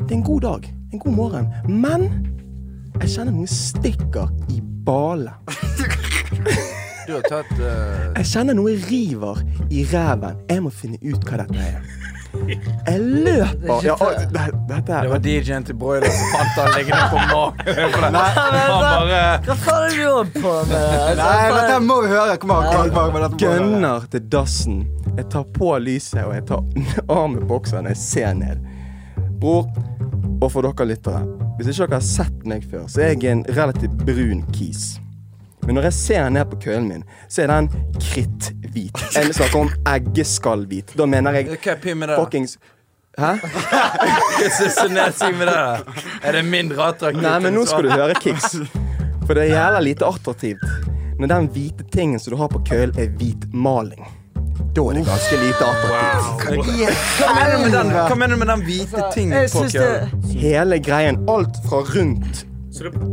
Speaker 3: Det er en god dag. En god morgen. Men jeg kjenner noen stikker i bale. *laughs*
Speaker 4: Du har tatt uh...
Speaker 3: Jeg kjenner noe river i ræven. Jeg må finne ut hva dette er. Jeg løper ja, å, det, Dette
Speaker 4: Det var
Speaker 3: er
Speaker 4: DJ-en til Broiler som fant han liggende på magen. Bare
Speaker 2: Hva faen er du holder på med? Altså,
Speaker 1: Nei,
Speaker 2: faen-
Speaker 1: dette må vi høre. Kom an,
Speaker 3: gønner til dassen. Jeg tar på lyset, og jeg tar *laughs* av med bokseren. Jeg ser ned. Bror, og for dere lyttere. Hvis ikke dere har sett meg før, så er jeg en relativt brun kis. Men når jeg ser ned på kølen min, så er den kritthvit. Jeg snakker om eggeskallhvit. Da mener jeg
Speaker 4: Hva er med det?
Speaker 3: fuckings Hæ? *laughs*
Speaker 4: Hva syns du sier med det? da? Er det mindre attraktivt?
Speaker 3: Nei, men nå skal du høre Kix. For det er jævla lite attraktivt når den hvite tingen som du har på kølen, er hvit maling. Da er det ganske lite attraktivt.
Speaker 4: Hva mener du med den, hva mener du med den hvite tingen på kølen?
Speaker 3: Hele greien. Alt fra rundt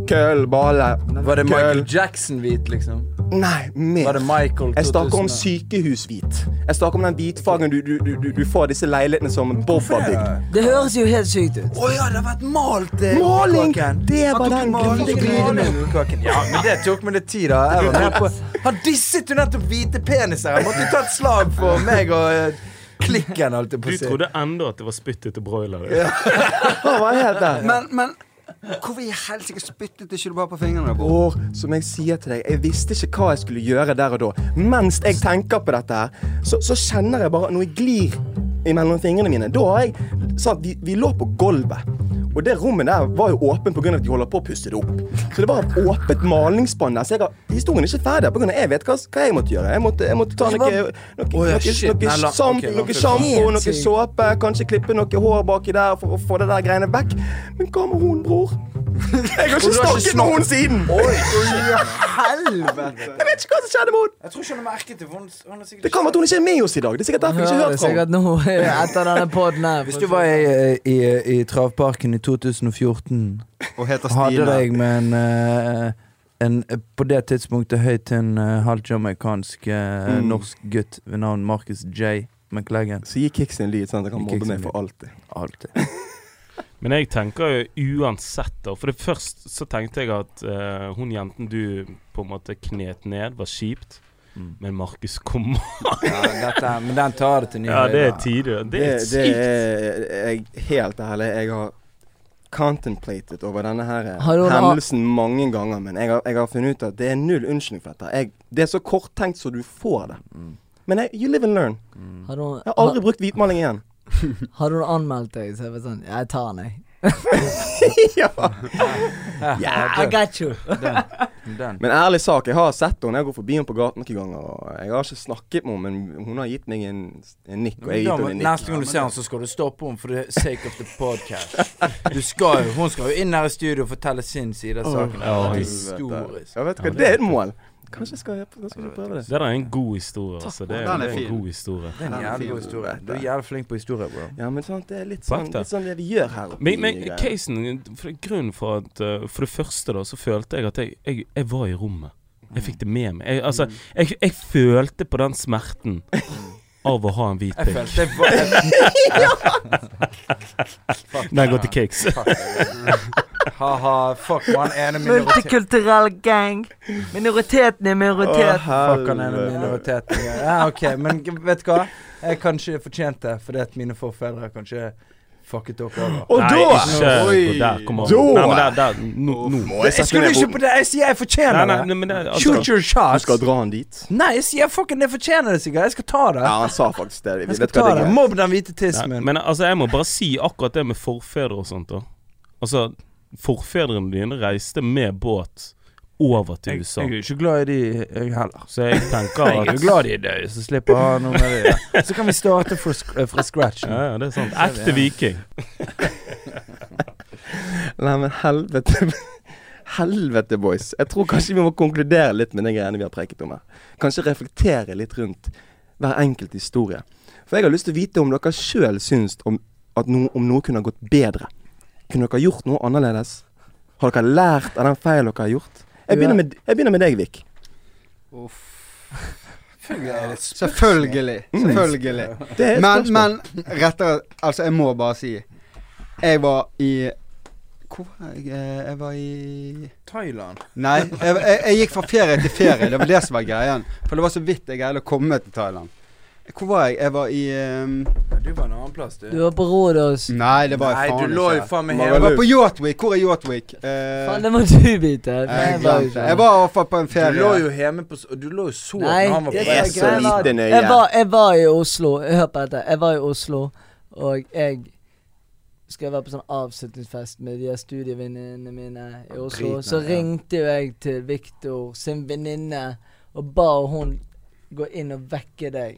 Speaker 3: køl, bale,
Speaker 4: Var det Michael
Speaker 3: køl.
Speaker 4: Jackson-hvit, liksom?
Speaker 3: Nei, mer.
Speaker 4: Var det Michael
Speaker 3: Jeg snakker om
Speaker 4: 2000?
Speaker 3: sykehushvit. Jeg snakker om den hvitfargen du, du, du, du, får får disse leilighetene som Bob har bygd.
Speaker 2: Det høres jo helt sykt ut.
Speaker 4: Å ja, det har vært malt eh,
Speaker 3: Maling! Det var den
Speaker 4: i kaken. Ja, men det tok meg litt tid, da. Jeg var med på Han disset jo nettopp hvite peniser. Jeg måtte jo ta et slag for meg og eh, klikken, holdt jeg på
Speaker 5: Du
Speaker 4: å si.
Speaker 5: trodde enda at det var spyttet til broiler.
Speaker 3: Ja. *laughs*
Speaker 1: Men, men hvorfor i helsike spyttet ikke du bare på fingrene?
Speaker 3: Bror, som jeg sier til deg, jeg visste ikke hva jeg skulle gjøre der og da. Mens jeg tenker på dette her, så, så kjenner jeg bare noe glir imellom fingrene mine. Da har jeg sant, vi, vi lå på gulvet. Og det rommet der var jo åpent pga. at de holder på å pusse det opp. Så det var et åpent malingsspann der. Så jeg har, historien er ikke ferdig pga. jeg vet hva, hva jeg måtte gjøre. Jeg måtte, jeg måtte ta noe, noe, noe, noe, noe sjampo, noe såpe, kanskje klippe noe hår baki der og få det der greiene vekk. Men hva med hun, bror? Jeg har ikke
Speaker 4: du
Speaker 3: noen siden!
Speaker 1: Helvete!
Speaker 3: Jeg vet ikke hva som skjedde med henne.
Speaker 4: Jeg tror ikke hun har merket det. Hun, hun
Speaker 3: Det kan være at hun ikke er med oss i dag. Det er sikkert derfor jeg ikke har hørt fra henne.
Speaker 2: etter denne poden her.
Speaker 4: Hvis du var i, i, i Travparken i 2014,
Speaker 1: Og heter
Speaker 4: hadde
Speaker 1: Stine.
Speaker 4: deg med en, eh, en på det tidspunktet høyt til en eh, halvt jamaicansk eh,
Speaker 3: Mm.
Speaker 4: norsk gutt ved navn Marcus J. McLaggen.
Speaker 3: Så gi Kix en lyd, sånn at jeg kan mobbe meg for alltid.
Speaker 4: Alltid.
Speaker 5: Men jeg tenker jo uansett, da. For det først så tenkte jeg at uh, hun jenten du på en måte knet ned, var kjipt.
Speaker 4: Mm.
Speaker 5: Men Markus, kom *laughs*
Speaker 4: Ja, dette, men den tar det til nye
Speaker 5: Ja, det er
Speaker 4: høyder.
Speaker 5: tider. Det
Speaker 3: Det,
Speaker 5: er
Speaker 3: det
Speaker 5: sykt.
Speaker 3: er jeg helt ærlig. Jeg har contemplated over denne her
Speaker 2: a-
Speaker 3: hendelsen mange ganger, men jeg har, jeg har funnet ut at det er null unnskyldning for dette. Jeg, det er så korttenkt så du får det.
Speaker 4: Mm.
Speaker 3: Men jeg, you live and learn.
Speaker 4: Mm.
Speaker 3: Jeg har aldri brukt hvitmaling igjen. *laughs*
Speaker 2: har hun anmeldt deg, så jeg var sånn Jeg tar den, jeg. *laughs*
Speaker 3: ja. *laughs*
Speaker 4: Yeah,
Speaker 2: I got you.
Speaker 3: Men ærlig sak, jeg har sett henne. Jeg går forbi henne på gaten noen ganger. Og jeg har ikke snakket med henne, men hun har gitt meg en, en nikk. Og jeg har gitt henne en nikk.
Speaker 4: Neste gang du ser henne, så skal du stoppe henne for the sake of the podcast. Du skal jo, Hun skal jo inn her i studio og fortelle sin side av saken.
Speaker 5: ja,
Speaker 4: det er historisk.
Speaker 3: Ja, vet du hva, det er et mål. Kanskje jeg skal, kanskje jeg prøve det.
Speaker 5: Det der er en god historie. Altså. Det, er,
Speaker 1: Den er
Speaker 5: en
Speaker 1: fin.
Speaker 5: god historie.
Speaker 4: Det er en jævlig god historie. Du er jævlig flink på historie, bro.
Speaker 3: Ja, men sånn, det er litt sånn, litt sånn det vi gjør her.
Speaker 5: Men, men casen for Grunnen for at uh, For det første, da, så følte jeg at jeg, jeg, jeg var i rommet. Jeg fikk det med meg. Jeg, altså, jeg, jeg følte på den smerten *laughs* av å ha en hvit pikk.
Speaker 4: jeg følte
Speaker 5: Den går til cakes.
Speaker 4: Ha-ha, fuck han ene minoriteten.
Speaker 2: Multikulturell gang. Minoriteten er minoritet.
Speaker 4: Fuck han ene minoriteten. Ja, ok, men vet du hva? Jeg kanskje fortjente det, fordi at mine forfedre kanskje fucket dere over.
Speaker 3: Og
Speaker 5: Nei,
Speaker 3: da
Speaker 5: ikke
Speaker 1: Oi.
Speaker 5: der. Kom an.
Speaker 3: Da-
Speaker 5: Nei, men der, der, nå, nå.
Speaker 3: jeg
Speaker 4: Jeg skulle ikke på det! Jeg sier jeg fortjener
Speaker 5: nei,
Speaker 4: det.
Speaker 5: nei, men det, altså,
Speaker 4: Shoot your
Speaker 3: Du
Speaker 4: shots.
Speaker 3: skal dra han dit?
Speaker 4: Nei, jeg sier fucking jeg fortjener det, sikkert. Jeg skal ta det.
Speaker 3: Ja, han sa faktisk det. Vi
Speaker 4: Jeg skal
Speaker 3: vet hva
Speaker 4: ta
Speaker 3: det
Speaker 4: det.
Speaker 3: er.
Speaker 4: Mobb den hvite tissen
Speaker 5: Nei,
Speaker 4: min.
Speaker 5: men altså, jeg må bare si akkurat det med forfedre og sånt, da. Altså, forfedrene dine reiste med båt over til
Speaker 4: Jeg,
Speaker 5: USA.
Speaker 4: jeg er jo ikke glad i de, jeg heller.
Speaker 5: Så jeg tenker at
Speaker 4: Jeg er jo
Speaker 5: glad
Speaker 4: glad de er døde, så slipper jeg noe med det. *laughs* Så kan vi starte fra, sk- fra scratch.
Speaker 5: Ja, ja, det er sant. Ekte viking. *laughs*
Speaker 3: Nei, men helvete. Helvete, boys. Jeg tror kanskje vi må konkludere litt med de greiene vi har preket om her. Kanskje reflektere litt rundt hver enkelt historie. For jeg har lyst til å vite om dere sjøl syns om at no, om noe kunne ha gått bedre? Kunne dere gjort noe annerledes? Har dere lært av den feilen dere har gjort? Jeg begynner med, jeg begynner med deg, Vik. *laughs*
Speaker 1: Selvfølgelig. Selvfølgelig.
Speaker 3: Er et
Speaker 1: Men, men rettere Altså, jeg må bare si Jeg var i Hvor var jeg? Eh, Jeg var i
Speaker 4: Thailand.
Speaker 1: Nei, jeg, jeg, jeg gikk fra ferie til ferie. Det var det som var greien. For det var så vidt jeg greide å komme til Thailand. Hvor var jeg? Jeg var i ehm,
Speaker 4: Du var en annen plass, du.
Speaker 2: Du var på Rådås.
Speaker 1: Nei, det var
Speaker 4: Nei,
Speaker 1: jeg
Speaker 4: du lå jo faen meg
Speaker 3: hele
Speaker 1: Jeg var på Yachtwick. Hvor er Yachtwick? Uh,
Speaker 2: Faen, det må du vite.
Speaker 1: jeg
Speaker 2: Jeg var ikke
Speaker 1: Jeg i hvert fall på en
Speaker 4: Du lå jo hjemme på Du lå jo så
Speaker 2: Nei,
Speaker 4: når han var på
Speaker 3: jeg,
Speaker 2: jeg,
Speaker 3: så lite nøye.
Speaker 2: Jeg var, jeg var i Oslo. Hør på dette. Jeg var i Oslo, og jeg skal være på sånn avslutningsfest med de studievenninnene mine i Oslo.
Speaker 4: Dritene,
Speaker 2: Så
Speaker 4: ja.
Speaker 2: ringte jo jeg til Viktor sin venninne og ba hun gå inn og vekke deg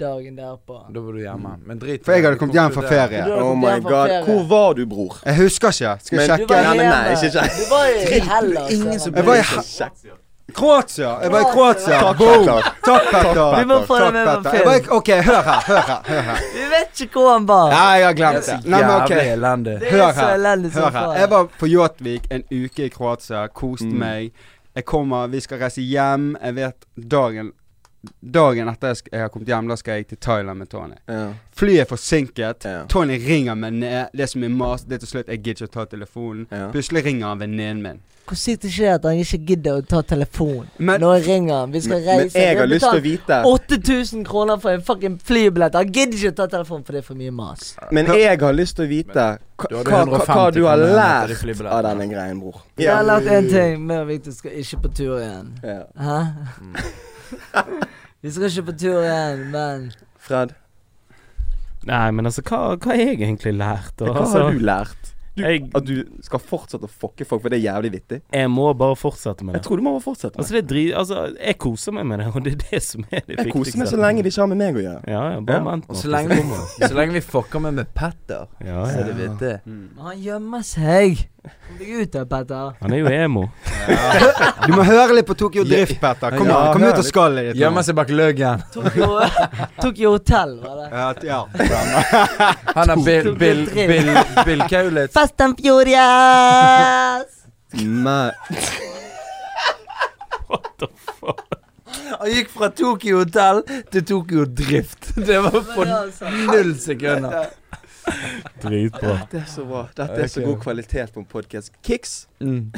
Speaker 2: dagen derpå.
Speaker 4: Da var du hjemme. Men drit
Speaker 1: For jeg hadde kommet hjem fra ferie.
Speaker 3: Oh my god. Hvor var du, bror?
Speaker 1: Jeg husker ikke. Skal jeg sjekke?
Speaker 2: var
Speaker 3: Ja,
Speaker 2: hjemme.
Speaker 3: nei, ikke sjekk.
Speaker 2: Du var i Hellas.
Speaker 4: ingen som
Speaker 1: var i Kroatia. Jeg var i Kroatia.
Speaker 3: Takk,
Speaker 1: Boom.
Speaker 3: Petter.
Speaker 1: Takk, Petter.
Speaker 2: Vi må få det med på film.
Speaker 1: OK, hør her. Hør her. Hør her.
Speaker 2: Vi vet ikke hvor han var.
Speaker 1: Nei, jeg har
Speaker 4: Det
Speaker 1: glemt
Speaker 4: er
Speaker 1: det.
Speaker 4: så
Speaker 1: Nei, men OK.
Speaker 2: Det
Speaker 1: Hør
Speaker 2: er så
Speaker 1: her.
Speaker 2: elendig
Speaker 1: Hør her. Jeg var på Jåtvik en uke i Kroatia. Koste
Speaker 3: Mm.
Speaker 1: meg. Jeg kommer, vi skal reise hjem. Jeg vet dagen Dagen etter jeg, jeg har kommet hjem, da skal jeg til Thailand med Tony.
Speaker 3: Ja.
Speaker 1: Flyet er forsinket.
Speaker 3: Ja.
Speaker 1: Tony ringer meg ned. Det som er mas. Det er til slutt jeg gidder ikke å ta telefonen.
Speaker 3: Ja.
Speaker 1: Plutselig ringer han venninnen min.
Speaker 2: Hvor sykt er ikke at han ikke gidder å ta telefonen
Speaker 1: Men
Speaker 2: jeg ringer han? Vi skal
Speaker 3: Men, men jeg har lyst til å vite
Speaker 2: 8000 kroner for en fucking flybillett. Han gidder ikke å ta telefonen, for det er for mye mas.
Speaker 3: Men jeg har lyst til å vite hva,
Speaker 4: Du
Speaker 3: hva, hva, hva
Speaker 4: 150
Speaker 3: du har lært av denne greien, bror.
Speaker 2: Jeg har lært én ting. Mer viktig skal ikke på tur igjen.
Speaker 3: Ja.
Speaker 2: Hæ?
Speaker 3: Mm. *laughs*
Speaker 2: Vi skal ikke på tur igjen, men
Speaker 3: Fred,
Speaker 5: Nei, men altså, hva, hva har jeg egentlig lært? Og,
Speaker 3: hva
Speaker 5: altså,
Speaker 3: har du lært? Du,
Speaker 5: jeg,
Speaker 3: at du skal fortsette å fucke folk, for det er jævlig vittig?
Speaker 5: jeg må bare fortsette med det.
Speaker 3: Jeg tror du må bare fortsette. med
Speaker 5: Altså, det er drit... Altså, jeg koser meg med det, *laughs* og det er det som er det
Speaker 3: Jeg koser meg så lenge de ikke har med meg å gjøre.
Speaker 5: Ja, ja, bare
Speaker 3: Ja.
Speaker 5: vent
Speaker 4: Og
Speaker 5: nå.
Speaker 4: så lenge, vi, så lenge vi fucker med med Petter,
Speaker 5: Ja,
Speaker 4: så er det vittig.
Speaker 2: han gjemmer seg. Kom deg ut der, Petter.
Speaker 5: Han er jo emo.
Speaker 1: Du må høre litt på Tokyo Drift, Petter. Kom,
Speaker 3: Ja,
Speaker 1: an, kom ut og
Speaker 3: litt.
Speaker 1: skallet ditt. nå.
Speaker 4: Seg bak løggen.
Speaker 2: Tokyo, Tokyo Hotel, var det.
Speaker 1: Ja, ja.
Speaker 4: Han er Bill, Bill. Bill, Bill Kaulitz.
Speaker 2: Fast and Furious!
Speaker 5: What the fuck?
Speaker 4: Han gikk fra Tokyo Hotel til Tokyo Drift. Det var på null sekunder.
Speaker 5: Dritbra.
Speaker 3: det er så bra. Dette er så god kvalitet på en podkast. Kicks!
Speaker 4: Mm.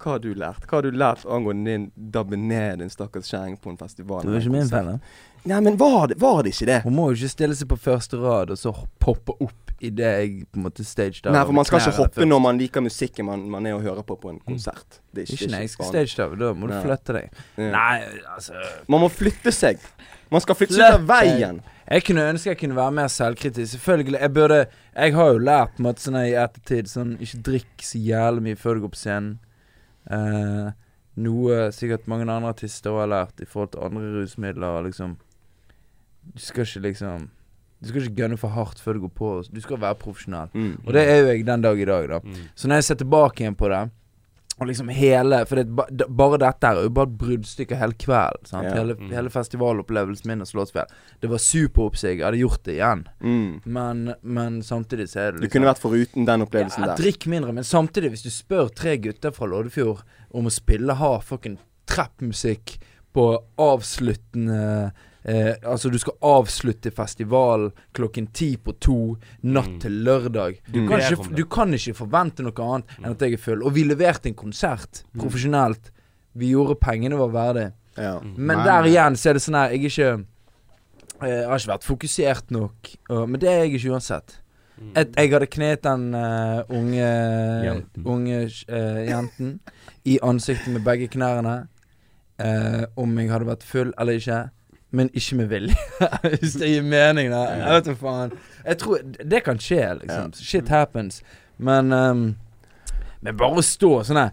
Speaker 3: Hva har du lært? Hva har du lært angående din dabbe ned din stakkars kjerring på en festival?
Speaker 4: Du er ikke min da.
Speaker 3: Nei, men var det, var det ikke det?
Speaker 4: Hun må jo ikke stille seg på første rad og så poppe opp idet jeg på en måte stage der.
Speaker 3: Nei, for man skal ikke hoppe når man liker musikken man, man er og hører på på en konsert. Det er
Speaker 4: Ikke nei, jeg skal stage dive, da må du flytte deg.
Speaker 3: Ja.
Speaker 4: Nei, altså
Speaker 3: Man må flytte seg. Man skal flytte seg ut av veien.
Speaker 4: Jeg kunne ønske jeg kunne være mer selvkritisk. Selvfølgelig. Jeg burde Jeg har jo lært måte sånn i ettertid sånn Ikke drikk så jævlig mye før du går på scenen. Eh, noe sikkert mange andre artister har lært i forhold til andre rusmidler. Liksom Du skal ikke liksom Du skal ikke gønne for hardt før du går på. Du skal være profesjonell.
Speaker 3: Mm.
Speaker 4: Og det er jo jeg den dag i dag, da.
Speaker 5: Mm.
Speaker 4: Så når jeg ser tilbake igjen på det og liksom hele For det, bare dette her er jo bare et bruddstykke hele kvelden.
Speaker 3: Ja.
Speaker 4: Hele,
Speaker 5: Mm.
Speaker 4: hele festivalopplevelsen min og Slottsfjell. Det var superoppsig. Jeg hadde gjort det igjen.
Speaker 3: Mm.
Speaker 4: Men, men samtidig så er det liksom
Speaker 3: Du
Speaker 4: liksom
Speaker 3: kunne vært foruten den opplevelsen
Speaker 4: ja,
Speaker 3: der.
Speaker 4: Drikk mindre, men samtidig, hvis du spør tre gutter fra Loddefjord om å spille hard fucking trap-musikk på avsluttende eh, Altså, du skal avslutte festivalen klokken ti på to natt
Speaker 5: Mm.
Speaker 4: til lørdag. Du,
Speaker 3: Mm.
Speaker 4: kan ikke, du kan ikke forvente noe annet enn at jeg er full. Og vi leverte en konsert
Speaker 3: Mm.
Speaker 4: profesjonelt. Vi gjorde pengene var verdig.
Speaker 3: Ja.
Speaker 5: Mm.
Speaker 4: Men
Speaker 1: Nei,
Speaker 4: der igjen så er det sånn her Jeg er ikke eh, Jeg har ikke vært fokusert nok. Og, men det er jeg ikke uansett.
Speaker 5: Mm.
Speaker 4: Et, jeg hadde knet den uh, unge
Speaker 5: Jenten.
Speaker 4: Unge uh, jenten i ansiktet med begge knærne. Uh, om jeg hadde vært full eller ikke. Men ikke med vilje. *laughs* Hvis det gir mening, da. Jeg vet da faen. Jeg tror Det kan skje, liksom. Shit happens. Men um, Men bare å stå sånn her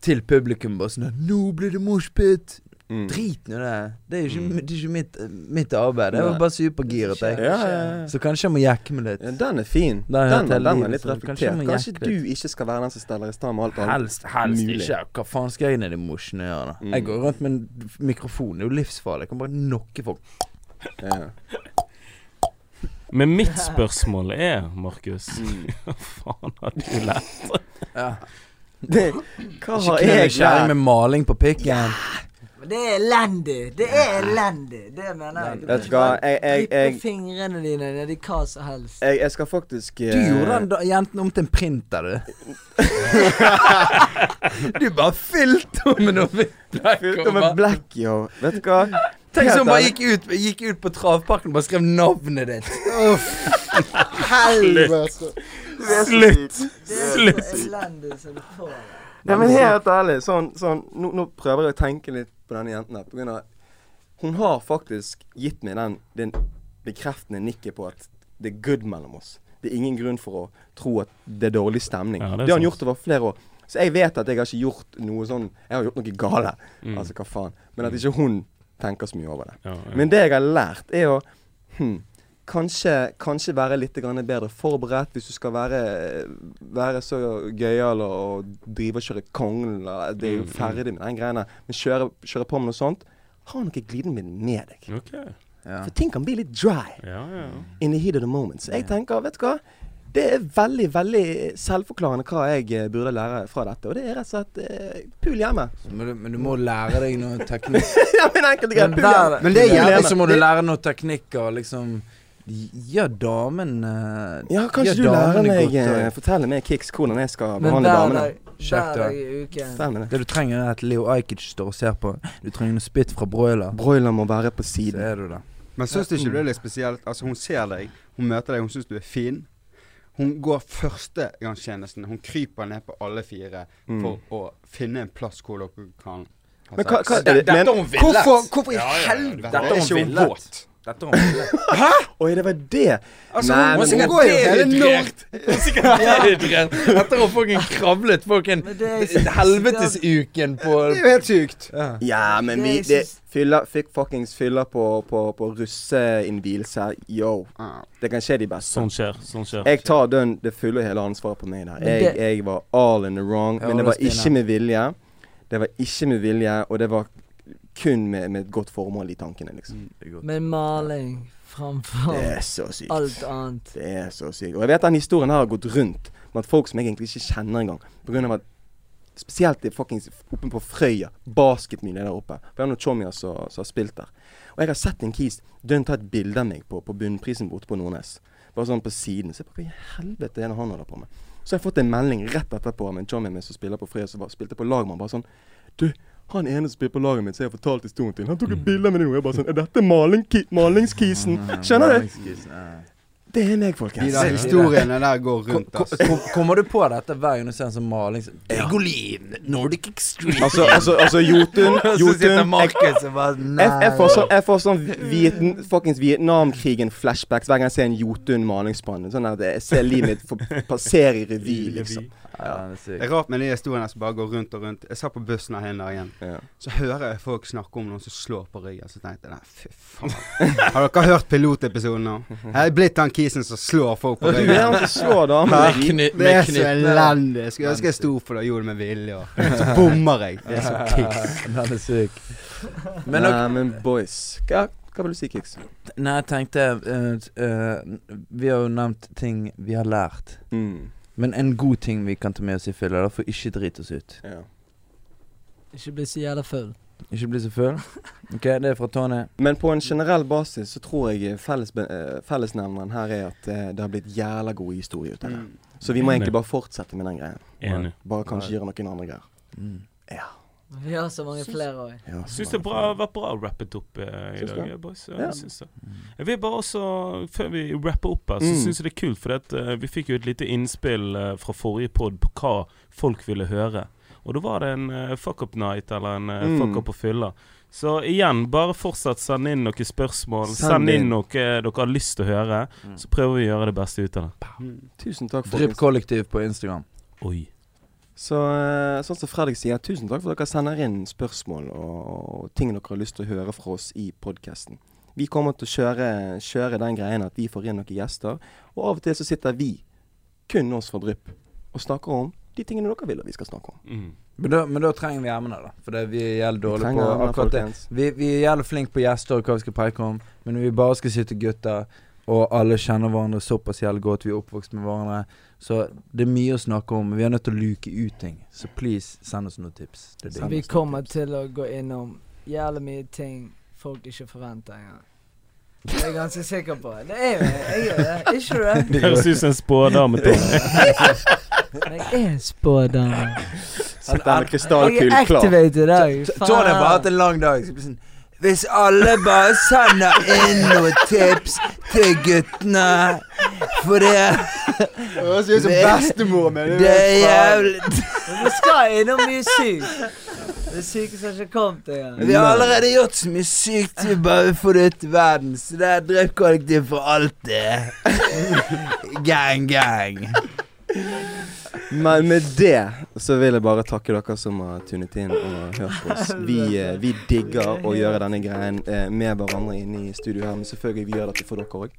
Speaker 4: til publikum bare sånn 'Nå blir det moshpit!'
Speaker 3: Mm.
Speaker 4: Drit nå det. Det er jo ikke,
Speaker 5: Mm.
Speaker 4: det er ikke mitt, mitt arbeid. Jeg var bare supergiret, jeg.
Speaker 3: Ja, ja, ja.
Speaker 4: Så kanskje jeg må jekke meg litt.
Speaker 3: Ja, den er fin. Den,
Speaker 4: den,
Speaker 3: Den,
Speaker 4: den,
Speaker 3: er litt reflektert. kanskje.
Speaker 4: Kanskje
Speaker 3: du ikke skal være den som steller i stand med alt annet.
Speaker 4: Helst, helst
Speaker 3: mulig.
Speaker 4: ikke. Hva faen skal jeg ned i mosjen og gjøre? da?
Speaker 3: Mm.
Speaker 4: Jeg går rundt med en mikrofon. Det er jo livsfarlig. Jeg kan bare knocke folk.
Speaker 3: Ja.
Speaker 5: Men mitt spørsmål er, Markus
Speaker 3: Mm. *laughs*
Speaker 5: Hva faen har du lært?
Speaker 4: Ja.
Speaker 3: Det, hva har jeg
Speaker 4: lært?
Speaker 3: Ikke lært?
Speaker 4: med maling på pikken.
Speaker 2: Men det er elendig. Det er elendig. Det mener jeg.
Speaker 3: Vet du hva, jeg, jeg, jeg,
Speaker 2: fingrene dine nedi hva som helst.
Speaker 3: jeg, jeg skal faktisk
Speaker 4: Du
Speaker 3: eh,
Speaker 4: gjorde den da- jenten om til en printer, du. *laughs* du bare fylte henne med noe blekk.
Speaker 3: Fylt med black, yo. Vet du hva?
Speaker 4: Tenk
Speaker 3: Helt
Speaker 4: så hun bare
Speaker 3: ærlig.
Speaker 4: gikk ut, gikk ut på travparken og bare skrev navnet ditt.
Speaker 1: Helvete.
Speaker 5: Slutt!
Speaker 2: Det er så elendig som du får det.
Speaker 3: Ja, men helt ærlig, sånn, sånn nå, nå prøver jeg å tenke litt på denne jenten. På grunn av Hun har faktisk gitt meg den, den bekreftende nikket på at det er good mellom oss. Det er ingen grunn for å tro at det er dårlig stemning.
Speaker 5: Ja, det
Speaker 3: det, har han gjort over flere år. Så jeg vet at jeg har ikke gjort noe sånn Jeg har gjort noe gale.
Speaker 5: Mm.
Speaker 3: Altså, hva faen. Men at ikke hun tenker så mye over det.
Speaker 5: Ja, ja.
Speaker 3: Men det jeg har lært, er å hm, kanskje, kanskje være litt bedre forberedt hvis du skal være, være så gøyal og drive og kjøre kongen. Det er jo
Speaker 5: Mm, mm.
Speaker 3: ferdig med den greiene. Men kjøre, kjøre på med noe sånt. Ha noe glidemiddel med deg.
Speaker 5: Okay.
Speaker 4: Ja.
Speaker 3: For ting kan bli litt dry
Speaker 5: Ja, ja.
Speaker 3: in the heat of the moment. Så jeg tenker, vet du hva. Det er veldig veldig selvforklarende hva jeg eh, burde lære fra dette. Og det er rett og slett eh, pul hjemme.
Speaker 4: Men, du, men du må lære deg noe teknikk. *laughs*
Speaker 3: ja, men enkelte greier.
Speaker 4: Men.
Speaker 1: Men det er jævlig-
Speaker 4: så må du lære noe teknikk og liksom Gjør damen uh,
Speaker 3: Ja, kanskje du lærer meg
Speaker 4: godt,
Speaker 3: eh, Fortelle meg, Kix, hvordan jeg skal behandle damene.
Speaker 2: hver dag i uken.
Speaker 3: Det.
Speaker 4: Det du trenger, er at Leo Ajkic står og ser på. Du trenger noe spytt fra broiler.
Speaker 3: Broiler må være på
Speaker 4: Så
Speaker 3: siden.
Speaker 4: er du det.
Speaker 1: Men syns du ikke det er litt spesielt? Altså, hun ser deg, hun møter deg, hun syns du er fin. Hun går førstegangstjenesten. Hun kryper ned på alle fire
Speaker 3: Mm.
Speaker 1: for å finne en plass hvor dere kan ha
Speaker 3: Men hva,
Speaker 1: sex.
Speaker 3: hva er det, men,
Speaker 4: hun
Speaker 1: Hvorfor, hvorfor i
Speaker 4: Ja, ja, ja.
Speaker 1: helvete
Speaker 4: Dette
Speaker 1: er ikke hun
Speaker 4: villet. Dette har hun villet.
Speaker 3: Oi, det var det.
Speaker 1: Altså,
Speaker 3: Nei,
Speaker 1: hun,
Speaker 3: men
Speaker 1: hun
Speaker 3: hun-
Speaker 1: går jo hele Nord...
Speaker 4: Etter å ha fucking kravlet fucking
Speaker 2: er
Speaker 4: helvetesuken på
Speaker 1: Det er jo helt sykt.
Speaker 4: ja.
Speaker 3: Ja, men vi
Speaker 2: er
Speaker 3: det, fyller, Fikk fuckings fyller på, på, på russeinnvielse. Yo. Det kan skje de beste.
Speaker 5: Sånn skjer. Sånn skjer.
Speaker 3: Jeg tar den, det fulle og hele ansvaret på meg der. Jeg, jeg var all in the wrong. Men det
Speaker 4: det
Speaker 3: var ikke med vilje. Det var ikke med vilje, og det var kun med, med et godt formål i tankene, liksom.
Speaker 2: Med maling framfor
Speaker 3: Det er
Speaker 2: alt annet.
Speaker 3: Det er så sykt. Og jeg vet den historien her har gått rundt med at folk som jeg egentlig ikke kjenner engang. På av at Spesielt fuckings oppe på Frøya. Basketmiljøet der oppe. For jeg har noen chommier som har spilt der. Og jeg har sett en kis dønn ta et bilde av meg på, på bunnprisen borte på Nordnes. Bare sånn på siden. Så jeg bare, hva i helvete er det han holder på med? Så har jeg fått en melding rett etterpå av en chommy som spiller på Frøya, som spilte på lag med han. Bare sånn Du, han ene som spiller på laget mitt, som jeg har fortalt historien til, han tok et bilde av meg nå. Jeg bare sånn Er dette maling malingskisen? Skjønner du? Det er meg, folkens.
Speaker 1: De der historiene der går rundt, altså.
Speaker 4: ko- Kommer du på dette hver gang du ser en sånn maling? Egolin, Nordic Extreme.
Speaker 3: Altså, altså, altså Jotun *laughs* Jotun jeg, får sånn, jeg får sånn Vietn, fuckings Vietnamkrigen-flashbacks hver gang jeg ser en Jotun-malingsspann. Sånn at jeg ser livet mitt passere i revy, liksom.
Speaker 4: Ja, det er
Speaker 1: rart med de historiene som bare går rundt og rundt. Jeg satt på bussen her en dag igjen.
Speaker 3: Ja.
Speaker 1: Så hører jeg folk snakke om noen som slår på ryggen. Så tenkte jeg nei, fy faen. *laughs* Har dere hørt pilotepisoden nå? Jeg er blitt han kisen som slår folk på *laughs*
Speaker 3: er
Speaker 1: ryggen.
Speaker 3: som slår da,
Speaker 4: Med
Speaker 1: Det er så elendig. Jeg skulle ønske jeg sto for det og gjorde det med vilje. Og så bommer jeg. Det er så *laughs* kiks.
Speaker 4: Den er syk. Men
Speaker 3: Nei, men boys Hva, hva vil du si, Kix?
Speaker 4: Nei, jeg tenkte uh, uh, Vi har jo nevnt ting vi har lært.
Speaker 3: Mm.
Speaker 4: Men en god ting vi kan ta med oss i fylla, for ikke drite oss ut.
Speaker 3: Ja.
Speaker 2: Ikke bli så jævla full.
Speaker 4: Ikke bli så full. *laughs* Ok, det er fra Tony.
Speaker 3: Men på en generell basis så tror jeg felles, eh, fellesnevneren her er at eh, det har blitt jævla gode historier ut av det.
Speaker 1: Mm.
Speaker 3: Så vi må egentlig bare fortsette med den greien. Bare kanskje gjøre noen andre greier.
Speaker 4: Mm.
Speaker 2: Vi har så mange flere òg.
Speaker 3: Ja,
Speaker 5: Syns det har vært bra rappet opp eh, i
Speaker 3: Syns
Speaker 5: dag,
Speaker 3: du?
Speaker 5: eh, boys. Ja,
Speaker 3: Ja.
Speaker 5: jeg syns det. Jeg vil bare også, før vi rapper opp her, så
Speaker 3: Mm.
Speaker 5: syns jeg det er kult, for at, uh, vi fikk jo et lite innspill uh, fra forrige pod på hva folk ville høre. Og da var det en uh, fuck up night eller en uh,
Speaker 3: Mm.
Speaker 5: fuck up på fylla. Så igjen, bare fortsatt send inn noen spørsmål.
Speaker 3: Send
Speaker 5: Send inn
Speaker 3: inn.
Speaker 5: noe dere har lyst til å høre.
Speaker 4: Mm.
Speaker 5: Så prøver vi å gjøre det beste ut av det.
Speaker 1: Mm.
Speaker 3: Tusen takk,
Speaker 4: Drypp kollektiv på Instagram.
Speaker 5: Oi.
Speaker 3: Så eh, sånn som Fredrik sier, tusen takk for at dere sender inn spørsmål og, og ting dere har lyst til å høre fra oss i podkasten. Vi kommer til å kjøre, kjøre den greien at vi får inn noen gjester, og av og til så sitter vi, kun oss fra Drypp, og snakker om de tingene dere vil at vi skal snakke om.
Speaker 5: Mm.
Speaker 4: Men da, men da trenger vi emner, da. For det, vi er jævlig
Speaker 3: Vi
Speaker 4: på akkurat det. Vi, vi er jævlig flinke på gjester og hva vi skal peke om, men når vi bare skal sitte gutter og alle kjenner hverandre såpass jævlig godt. Vi er oppvokst med hverandre. Så det er mye å snakke om. Vi er nødt til å luke ut ting. Så please, send oss noen tips. Det det.
Speaker 2: Så vi kommer til å gå innom jævlig mye ting folk ikke forventer engang. Det er jeg ganske sikker på. Det er jo jeg gjør det. Ikke du *laughs* det?
Speaker 5: Høres ut som en spådame.
Speaker 2: Men jeg er spådame.
Speaker 3: Sitter der klar.
Speaker 2: Jeg
Speaker 3: krystallkul
Speaker 2: er activated i dag.
Speaker 4: Tony har bare hatt en lang dag. Så blir sånn Hvis alle bare sender inn noen tips til guttene For det
Speaker 1: Det høres ut som
Speaker 4: Det-
Speaker 1: bestemoren min.
Speaker 4: Det er jævlig
Speaker 2: Vi skal innom mye sykt. Det sykeste har ikke kommet engang.
Speaker 4: Vi har allerede gjort så mye sykt vi bare vil få det ut i verden, så det er drepkollektiv for alltid. gang, gang.
Speaker 3: Men med det så vil jeg bare takke dere som har tunet inn og hørt på oss. Vi, eh, vi digger å gjøre denne greien eh, med hverandre inne i studio her, men selvfølgelig vi gjør dette for dere òg.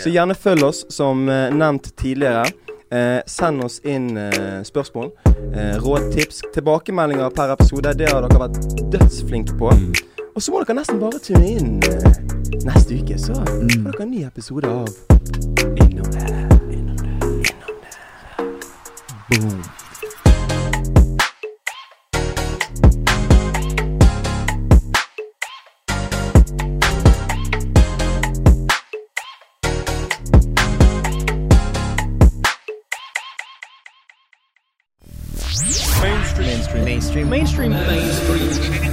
Speaker 3: Så gjerne følg oss, som eh, nevnt tidligere. Eh, send oss inn eh, spørsmål, eh, råd, tips, tilbakemeldinger per episode. Det har dere vært dødsflinke på. Og så må dere nesten bare tune inn neste uke, så får dere en ny episode av
Speaker 4: Boom.
Speaker 6: mainstream. Mainstream. Mainstream. Mainstream